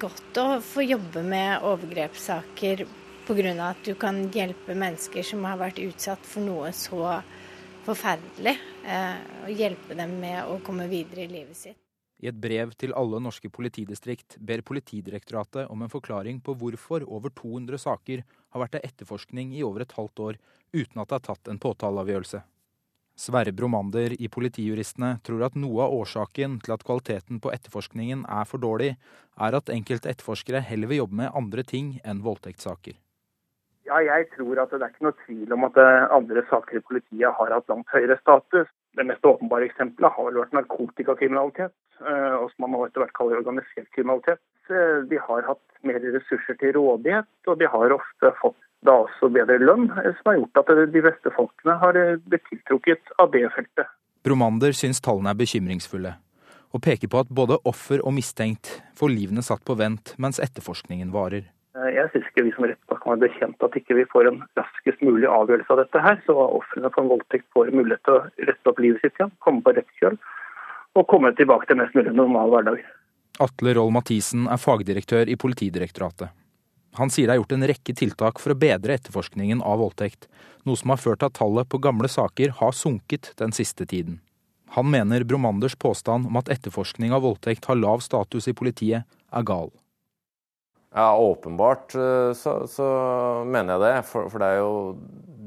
Speaker 26: godt å få jobbe med overgrepssaker pga. at du kan hjelpe mennesker som har vært utsatt for noe så forferdelig, eh, og hjelpe dem med å komme videre i livet sitt.
Speaker 8: I et brev til alle norske politidistrikt ber Politidirektoratet om en forklaring på hvorfor over 200 saker har vært til etterforskning i over et halvt år uten at det er tatt en påtaleavgjørelse. Sverre Bromander i Politijuristene tror at noe av årsaken til at kvaliteten på etterforskningen er for dårlig, er at enkelte etterforskere heller vil jobbe med andre ting enn voldtektssaker.
Speaker 9: Ja, jeg tror at det er ikke noe tvil om at eh, andre saker i politiet har hatt langt høyere status. Det mest åpenbare eksempelet har vel vært narkotikakriminalitet, eh, og som man nå etter hvert kaller organisert kriminalitet. Eh, de har hatt mer ressurser til rådighet, og de har ofte fått da også bedre lønn, eh, som har gjort at de beste folkene har eh, blitt tiltrukket av det feltet.
Speaker 8: Bromander syns tallene er bekymringsfulle, og peker på at både offer og mistenkt får livene satt på vent mens etterforskningen varer.
Speaker 9: Eh, jeg syns ikke vi som rettsstat kan være bekjent at ikke vi får en raskest mulig avgjørelse av dette her, så ofrene for en voldtekt får mulighet til å rette opp livet sitt igjen, komme på rett kjøl og komme tilbake til mest mulig normal hverdag.
Speaker 8: Atle Roll Mathisen er fagdirektør i Politidirektoratet. Han sier det er gjort en rekke tiltak for å bedre etterforskningen av voldtekt, noe som har ført til at tallet på gamle saker har sunket den siste tiden. Han mener Bromanders påstand om at etterforskning av voldtekt har lav status i politiet, er gal.
Speaker 10: Ja, åpenbart eh, så, så mener jeg det. For, for, det er jo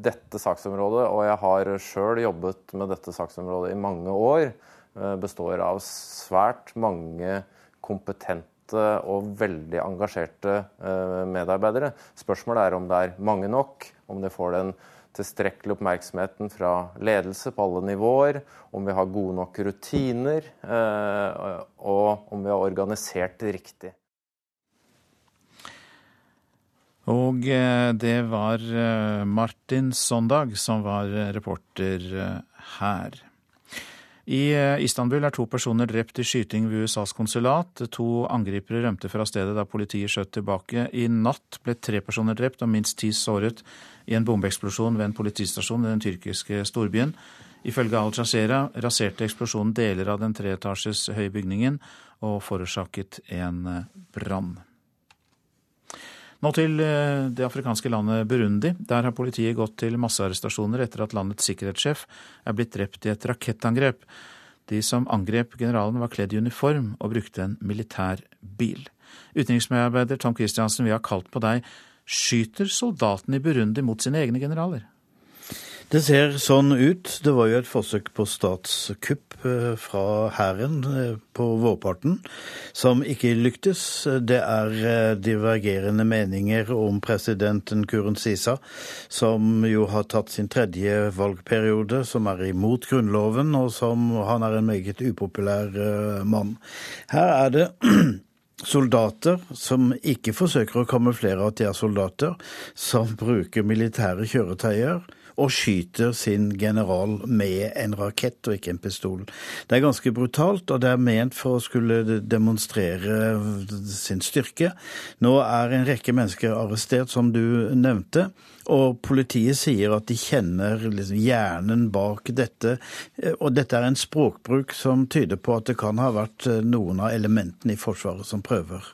Speaker 10: dette saksområdet, og jeg har sjøl jobbet med dette saksområdet i mange år, eh, består av svært mange kompetente og veldig engasjerte eh, medarbeidere. Spørsmålet er om det er mange nok, om det får den tilstrekkelig oppmerksomheten fra ledelse på alle nivåer, om vi har gode nok rutiner, eh, og om vi har organisert det riktig.
Speaker 1: Og eh, det var Martin Sondag som var reporter her. I eh, Istanbul er to personer drept i skyting ved USAs konsulat. To angripere rømte fra stedet da politiet skjøt tilbake. I natt ble tre personer drept og minst ti såret i en bombeeksplosjon ved en politistasjon i den tyrkiske storbyen. Ifølge Al Jazeera raserte eksplosjonen deler av den treetasjes høye bygningen og forårsaket en eh, brann. Nå til eh, det afrikanske landet Burundi. Der har politiet gått til massearrestasjoner etter at landets sikkerhetssjef er blitt drept i et rakettangrep. De som angrep generalen var kledd i uniform og brukte en militær bil. Utenriksmedarbeider Tom Christiansen, vi har kalt på deg. Skyter soldatene i Burundi mot sine egne generaler?
Speaker 27: Det ser sånn ut. Det var jo et forsøk på statskupp eh, fra hæren eh, på vårparten som ikke lyktes. Det er eh, divergerende meninger om presidenten Sisa, som jo har tatt sin tredje valgperiode, som er imot Grunnloven, og som han er en meget upopulær mann. Her er det soldater som ikke forsøker å kamuflere at de er soldater, som bruker militære kjøretøyer og skyter sin general med en rakett og ikke en pistol. Det er ganske brutalt, og det er ment for å skulle demonstrere sin styrke. Nå er en rekke mennesker arrestert, som du nevnte. Og politiet sier at de kjenner liksom hjernen bak dette. Og dette er en språkbruk som tyder på at det kan ha vært noen av elementene i Forsvaret som prøver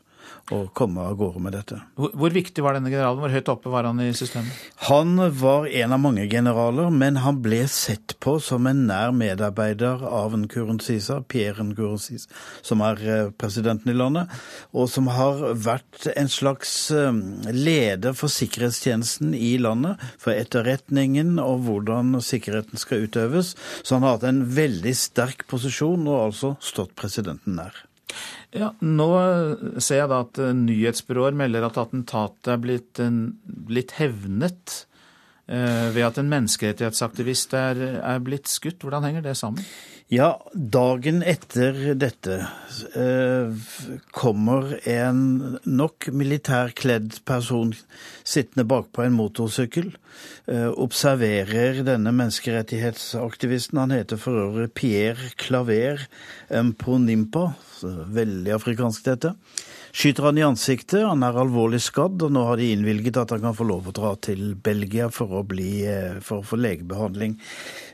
Speaker 27: å komme av gårde med dette.
Speaker 1: Hvor, hvor, viktig var denne generalen? Hvor høyt oppe var han i systemet?
Speaker 27: Han var en av mange generaler, men han ble sett på som en nær medarbeider av Nkurunziza, Pierre Nkurunziza, som er eh, presidenten i landet, og som har vært en slags eh, leder for sikkerhetstjenesten i landet, for etterretningen og hvordan sikkerheten skal utøves. Så han har hatt en veldig sterk posisjon og altså stått presidenten nær.
Speaker 1: Ja, Nå ser jeg da at eh, nyhetsbyråer melder at attentatet er blitt, blitt hevnet eh, ved at en menneskerettighetsaktivist er, er, blitt skutt. Hvordan henger det sammen?
Speaker 27: Ja, dagen etter dette eh, kommer en nok militærkledd person sittende bakpå en motorsykkel. Eh, observerer denne menneskerettighetsaktivisten. Han heter for øvrig Pierre Claver Mponimpa, veldig afrikansk dette. Skyter han i ansiktet. Han er alvorlig skadd, og nå har de innvilget at han kan få lov å dra til Belgia for å, bli, eh, for å få legebehandling.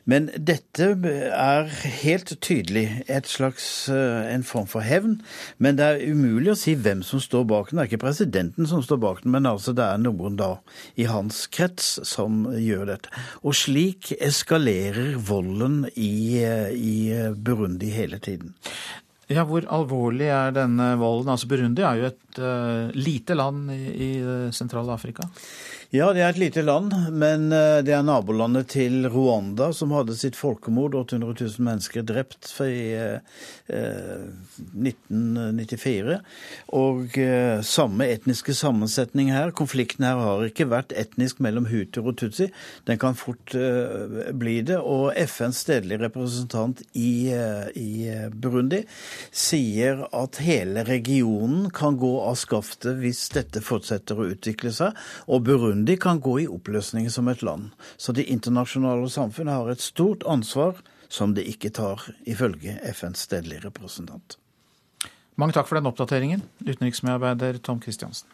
Speaker 27: Men dette er helt tydelig et slags, eh, en form for hevn. Men det er umulig å si hvem som står bak den. Det er ikke presidenten som står bak den, men altså det er noen da i hans krets som gjør dette. Og slik eskalerer volden i, eh, i Burundi hele tiden.
Speaker 1: Ja, Hvor alvorlig er denne volden? Altså Burundi er jo et uh, lite land i, i Sentral-Afrika?
Speaker 27: Ja, det er et lite land, men eh, det er nabolandet til Rwanda, som hadde sitt folkemord. 800 000 mennesker drept i 1994. Eh, og eh, samme etniske sammensetning her. Konflikten her har ikke vært etnisk mellom hutuer og tutsi. Den kan fort bli det. Og FNs stedlige representant i, i Burundi sier at hele regionen kan gå av skaftet hvis dette fortsetter å utvikle seg. og Burundi Burundi kan gå i oppløsning som et land. Så det internasjonale samfunnet har et stort ansvar som det ikke tar, ifølge FNs stedlige representant.
Speaker 1: Mange takk for den oppdateringen, utenriksmedarbeider Tom Christiansen.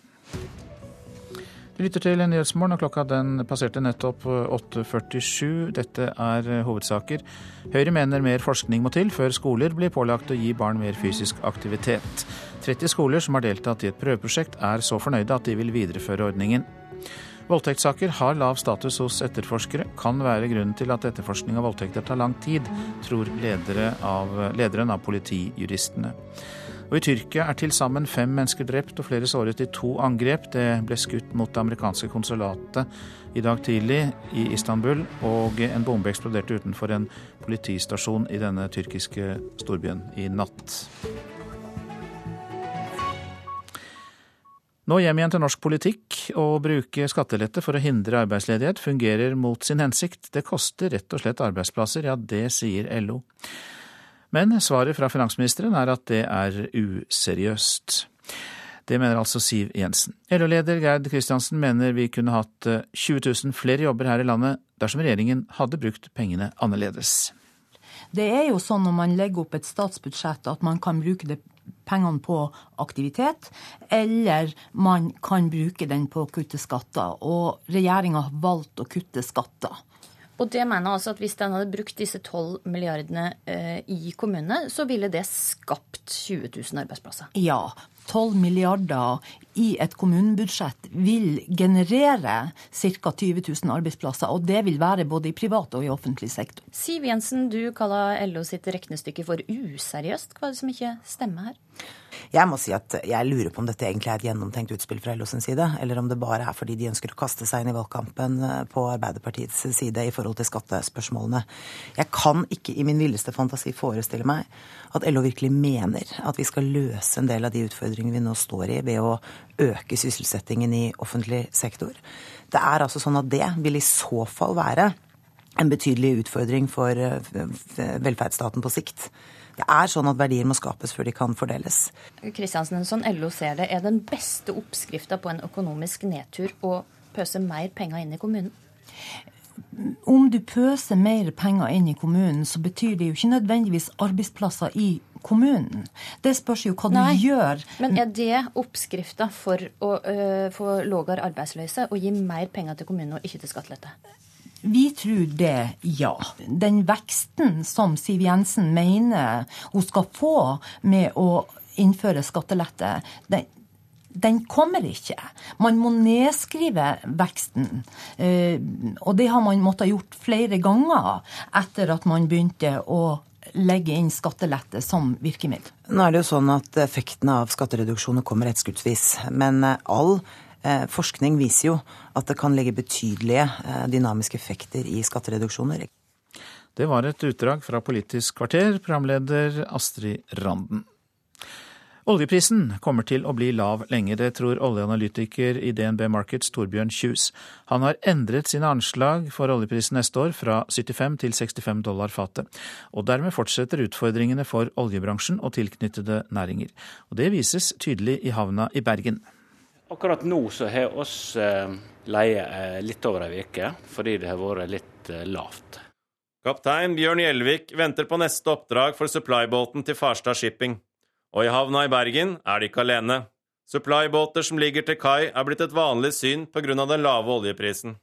Speaker 1: Du lytter til Nyhetsmorgen, og klokka den passerte nettopp 8.47. Dette er hovedsaker. Høyre mener mer forskning må til før skoler blir pålagt å gi barn mer fysisk aktivitet. 30 skoler som har deltatt i et prøveprosjekt, er så fornøyde at de vil videreføre ordningen. Voldtektssaker har lav status hos etterforskere. Kan være grunnen til at etterforskning av voldtekter tar lang tid, tror av, lederen av politijuristene. Og I Tyrkia er til sammen fem mennesker drept og flere såret i to angrep. Det ble skutt mot det amerikanske konsulatet i dag tidlig i Istanbul, og en bombe eksploderte utenfor en politistasjon i denne tyrkiske storbyen i natt. Nå hjem igjen til norsk politikk. Å bruke skattelette for å hindre arbeidsledighet fungerer mot sin hensikt. Det koster rett og slett arbeidsplasser, ja det sier LO. Men svaret fra finansministeren er at det er useriøst. Det mener altså Siv Jensen. LO-leder Gerd Kristiansen mener vi kunne hatt 20 eh, 000 flere jobber her i landet dersom regjeringen hadde brukt pengene annerledes.
Speaker 28: Det er jo sånn når man legger opp et statsbudsjett at man kan bruke det pengene på aktivitet, eller man kan bruke den på å kutte skatter. Og regjeringa har valgt å kutte skatter.
Speaker 29: Og det mener altså at hvis den hadde brukt disse 12 milliardene eh, i kommunene, så ville det skapt 20 000 arbeidsplasser?
Speaker 28: Ja. 12 milliarder i et kommunebudsjett vil generere ca. 20 000 arbeidsplasser. Og det vil være både i privat og i offentlig sektor.
Speaker 29: Siv Jensen, du kaller LO sitt regnestykke for useriøst. Hva er det som ikke stemmer her?
Speaker 3: Jeg må si at jeg lurer på om dette egentlig er et gjennomtenkt utspill fra LO sin side, eller om det bare er fordi de ønsker å kaste seg inn i valgkampen eh, på Arbeiderpartiets side i forhold til skattespørsmålene. Jeg kan ikke i min villeste fantasi forestille meg at LO virkelig mener at vi skal løse en del av de utfordringene vi nå står i ved å øke sysselsettingen i offentlig sektor. Det er altså sånn at det vil i så fall være en betydelig utfordring for eh, velferdsstaten på sikt. Det er sånn at verdier må skapes før de kan fordeles.
Speaker 29: Kristiansen, sånn LO ser det, er den beste oppskrifta på en økonomisk nedtur å pøse mer penger inn i kommunen?
Speaker 28: Om du pøser mer penger inn i kommunen, så betyr det jo ikke nødvendigvis arbeidsplasser i kommunen. Det spørs jo hva Nei, du gjør.
Speaker 29: Men er det oppskrifta for å øh, få lavere arbeidsløse, å gi mer penger til kommunen og ikke til skattelette?
Speaker 28: Vi tror det, ja. Den veksten som Siv Jensen mener hun skal få med å innføre skattelette, den, den kommer ikke. Man må nedskrive veksten. Eh, og det har man måttet gjort flere ganger etter at man begynte å legge inn skattelette som virkemiddel.
Speaker 3: Nå er det jo sånn at effektene av skattereduksjoner kommer etterskuddsvis. Men all Eh, forskning viser jo at det kan ligge betydelige eh, dynamiske effekter i skattereduksjoner.
Speaker 1: Det var et utdrag fra Politisk kvarter, programleder Astrid Randen. Oljeprisen kommer til å bli lav lenge, det tror oljeanalytiker i DNB Markets Torbjørn Kjus. Han har endret sine anslag for oljeprisen neste år fra 75 til 65 dollar fatet. Og dermed fortsetter utfordringene for oljebransjen og tilknyttede næringer. Og det vises tydelig i havna i Bergen.
Speaker 11: Akkurat nå så har oss eh, leie eh, litt over ei uke, fordi det har vært litt eh, lavt.
Speaker 12: Kaptein Bjørn Gjelvik venter på neste oppdrag for supply-båten til Farstad Shipping. Og i havna i Bergen er de ikke alene. Supply-båter som ligger til kai, er blitt et vanlig syn pga. den lave oljeprisen.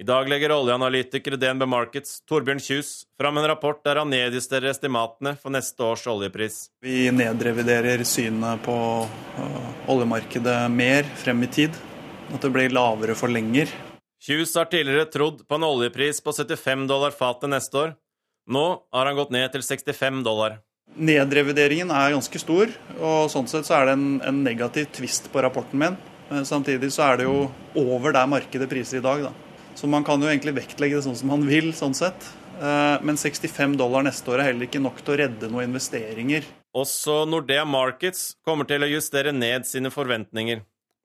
Speaker 12: I dag legger oljeanalytiker i DNB Markets, Torbjørn Kjus, fram en rapport der han nedjusterer estimatene for neste års oljepris.
Speaker 30: Vi nedreviderer synet på øh, oljemarkedet mer frem i tid. At det blir lavere for lenger.
Speaker 12: Kjus har tidligere trodd på en oljepris på 75 dollar fatet neste år. Nå har han gått ned til 65 dollar.
Speaker 30: Nedrevideringen er ganske stor, og sånn sett så er det en, en negativ tvist på rapporten min. Men samtidig så er det jo over der markedet priser i dag, da. Så man kan jo egentlig vektlegge det sånn som man vil, sånn sett. Eh, men 65 dollar neste år er heller ikke nok til å redde noen investeringer.
Speaker 12: Også Nordea Markets kommer til å justere ned sine forventninger.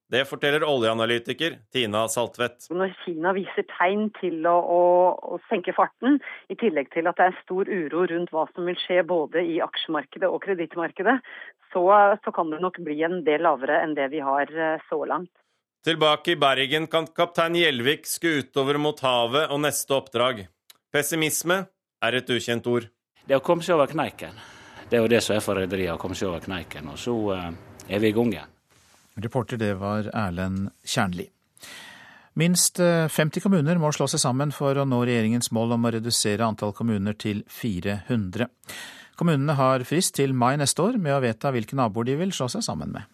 Speaker 12: Det forteller oljeanalytiker Tina Saltvedt.
Speaker 14: Når Kina viser tegn til å, å, å, senke farten, i tillegg til at det er stor uro rundt hva som vil skje både i aksjemarkedet og kredittmarkedet, så, så kan det nok bli en del lavere enn det vi har eh, så langt.
Speaker 12: Tilbake i Bergen kan kaptein Gjelvik skue utover mot havet og neste oppdrag. Pessimisme er et ukjent ord.
Speaker 31: Det å komme seg over kneiken. Det er jo det som er for rederiet, å komme seg over kneiken. Og så uh, er vi i gang igjen.
Speaker 1: Reporter det var Erlend Kjernli. Minst 50 kommuner må slå seg sammen for å nå regjeringens mål om å redusere antall kommuner til 400. Kommunene har frist til mai neste år med å vedta hvilke naboer de vil slå seg sammen med.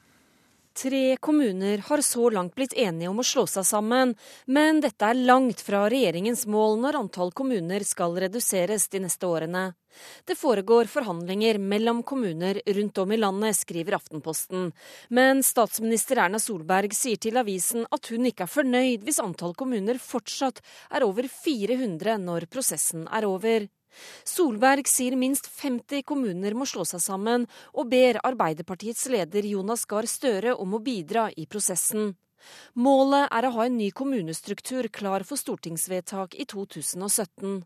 Speaker 32: Tre kommuner har så langt blitt enige om å slå seg sammen, men dette er langt fra regjeringens mål når antall kommuner skal reduseres de neste årene. Det foregår forhandlinger mellom kommuner rundt om i landet, skriver Aftenposten. Men statsminister Erna Solberg sier til avisen at hun ikke er fornøyd hvis antall kommuner fortsatt er over 400 når prosessen er over. Solberg sier minst 50 kommuner må slå seg sammen, og ber Arbeiderpartiets leder Jonas Gahr Støre om å bidra i prosessen. Målet er å ha en ny kommunestruktur klar for stortingsvedtak i 2017.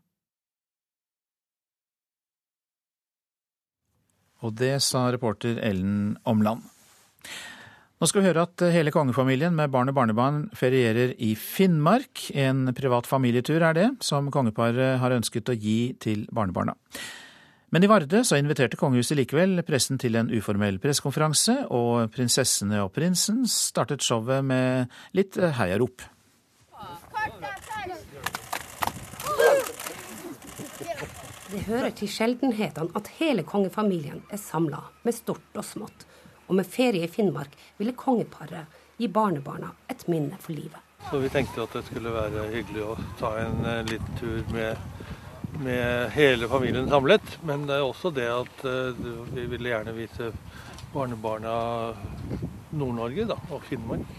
Speaker 1: Og det sa reporter Ellen Omland. Nå skal vi høre at hele kongefamilien med barn og barnebarn ferierer i Finnmark. En privat familietur er det, som kongeparet har ønsket å gi til barnebarna. Men i Varde så inviterte kongehuset likevel pressen til en uformell pressekonferanse, og prinsessene og prinsen startet showet med litt heiarop.
Speaker 33: Det hører til sjeldenhetene at hele kongefamilien er samla, med stort og smått og med ferie i Finnmark ville kongeparet gi barnebarna et minne for livet.
Speaker 34: Så vi tenkte at det skulle være hyggelig å ta en uh, liten tur med, med, hele familien samlet. Men det er også det at uh, vi ville gjerne vise barnebarna Nord-Norge og Finnmark.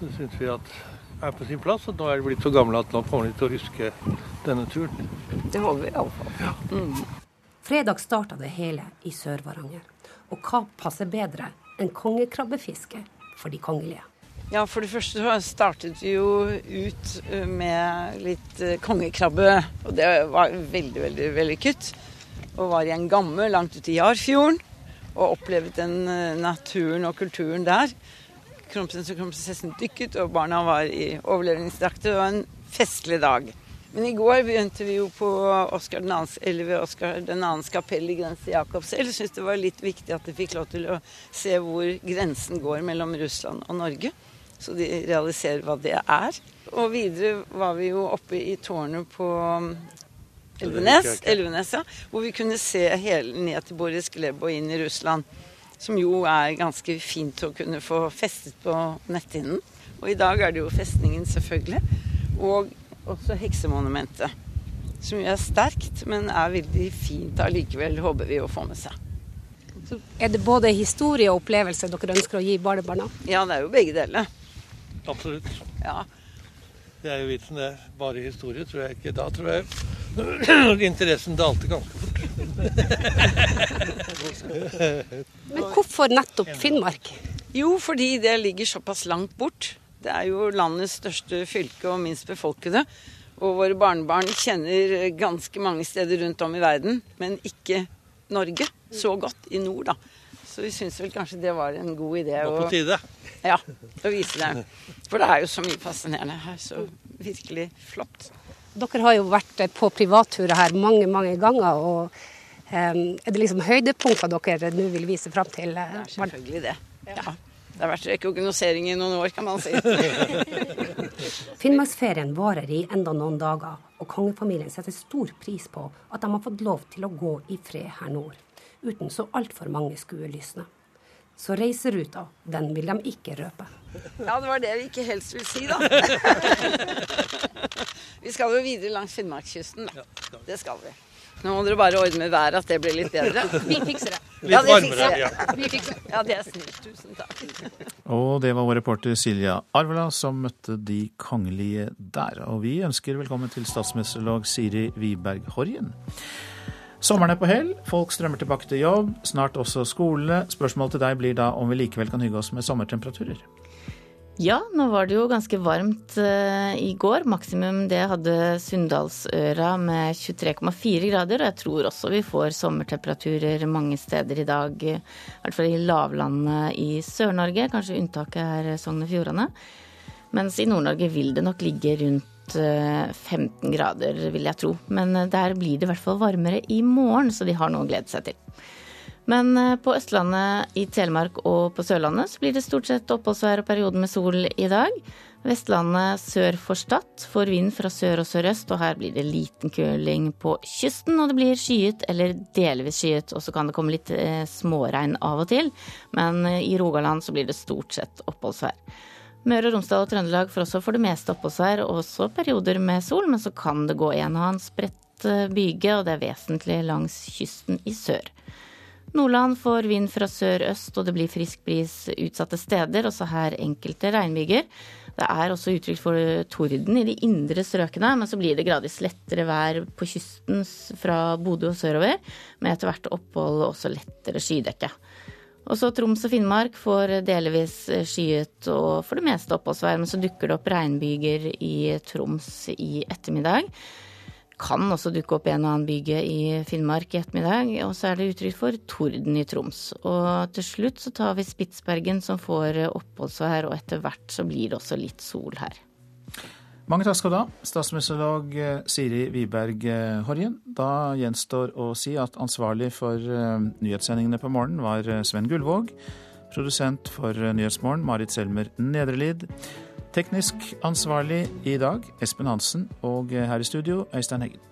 Speaker 34: Så syns vi at er på sin plass. Og nå er de blitt så gamle at nå kommer de til å huske denne turen.
Speaker 33: Det håper vi iallfall. Ja. Mm. Fredag starta det hele i Sør-Varanger. Og hva passer bedre enn kongekrabbefiske for de kongelige?
Speaker 35: Ja, For det første så startet vi jo ut eh, med litt eh, kongekrabbe. Og det var veldig, veldig vellykket. Og var i en gamme langt ute i Jarfjorden. Og opplevde den eh, naturen og kulturen der. Kronprinsen og kronprinsessen dykket, og barna var i overlevningsdrakter. Det var en festlig dag. Men i går begynte vi jo på Oscar 2. eller ved Oskar 2.s kapell i grense Jakobselv. Syns det var litt viktig at de fikk lov til å se hvor grensen går mellom Russland og Norge. Så de realiserer hva det er. Og videre var vi jo oppe i tårnet på um, Elvenes, Elvenes ja, hvor vi kunne se hele ned til Boris Gleb og inn i Russland. Som jo er ganske fint å kunne få festet på netthinnen. Og i dag er det jo festningen, selvfølgelig. Og også heksemonumentet. Som jo er sterkt, men er veldig fint allikevel, håper vi å få med seg.
Speaker 33: Så er det både historie og opplevelse dere ønsker å gi barnebarna?
Speaker 35: Ja, det er jo begge deler.
Speaker 34: Absolutt.
Speaker 35: Ja.
Speaker 34: Det er jo vitsen, det. Bare historie tror jeg ikke. Da tror jeg interessen dalte ganske fort.
Speaker 33: Men hvorfor nettopp Finnmark?
Speaker 35: Jo, fordi det ligger såpass langt bort. Det er jo landets største fylke og minst befolkede. Og våre barnebarn kjenner ganske mange steder rundt om i verden, men ikke Norge så godt i nord, da. Så vi syns vel kanskje det var en god idé.
Speaker 34: Det var på tide.
Speaker 35: Ja, å vise det. For det er jo så mye fascinerende her. Så virkelig flott.
Speaker 33: Dere har jo vært på privatturer her mange, mange ganger. og um, Er det liksom høydepunkter dere nå vil vise fram til?
Speaker 35: Det er selvfølgelig det. Ja. Det har vært rekognosering i noen år, kan man si.
Speaker 33: Finnmarksferien varer i enda noen dager, og kongefamilien setter stor pris på at de har fått lov til å gå i fred her nord, uten så altfor mange skuelysne. Så reiseruta, den vil de ikke røpe.
Speaker 35: Ja, det var det vi ikke helst vil si, da. vi skal jo videre langs Finnmarkskysten, da. Det skal vi. Nå må dere bare ordne været, at det blir litt bedre.
Speaker 32: Vi fikser det.
Speaker 35: Ja, det
Speaker 32: varmere,
Speaker 35: Ja.
Speaker 32: Vi fikser det.
Speaker 35: Ja, det er snilt. Tusen takk.
Speaker 1: Og det var vår reporter Silja Arvela som møtte de kongelige der. Og vi ønsker velkommen til statsmesterlag Siri Wiberg Horjen. Sommeren er på hell, folk strømmer tilbake til jobb, snart også skole. Spørsmålet til deg blir da om vi likevel kan hygge oss med sommertemperaturer.
Speaker 36: Ja, nå var det jo ganske varmt uh, i går. Maksimum det hadde Sunndalsøra med 23,4 grader. Og jeg tror også vi får sommertemperaturer mange steder i dag. I hvert fall i lavlandet i Sør-Norge. Kanskje unntaket er Sogn og Fjordane. Mens i Nord-Norge vil det nok ligge rundt 15 grader, vil jeg tro. Men der blir det i hvert fall varmere i morgen, så de har noe å glede seg til. Men på Østlandet, i Telemark og på Sørlandet så blir det stort sett oppholdsvær og perioden med sol i dag. Vestlandet sør for Stad får vind fra sør og sørøst, og her blir det liten kuling på kysten. Og det blir skyet eller delvis skyet, og så kan det komme litt eh, småregn av og til. Men i Rogaland så blir det stort sett oppholdsvær. Møre og Romsdal og Trøndelag får også for det meste oppholdsvær, og også perioder med sol, men så kan det gå en og annen spredt byge, og det er vesentlig langs kysten i sør. Nordland får vind fra sør-øst, og det blir frisk bris utsatte steder, også her enkelte regnbyger. Det er også utrygt for torden i de indre strøkene, men så blir det gradvis lettere vær på kysten fra Bodø og sørover, med etter hvert opphold også lettere skydekke. Også Troms og Finnmark får delvis skyet og for det meste oppholdsvær, men så dukker det opp regnbyger i Troms i ettermiddag. Kan også dukke opp en og annen byge i Finnmark i ettermiddag, og så er det uttrykk for torden i Troms. Og til slutt så tar vi Spitsbergen som får oppholdsvær, og etter hvert så blir det også litt sol her.
Speaker 1: Mange takk skal du ha, statsministerlog Siri Wiberg Horjen. Da gjenstår å si at ansvarlig for nyhetssendingene på morgenen var Sven Gullvåg. Produsent for Nyhetsmorgen, Marit Selmer Nedrelid. Teknisk ansvarlig i dag, Espen Hansen. Og her i studio, Øystein Heggen.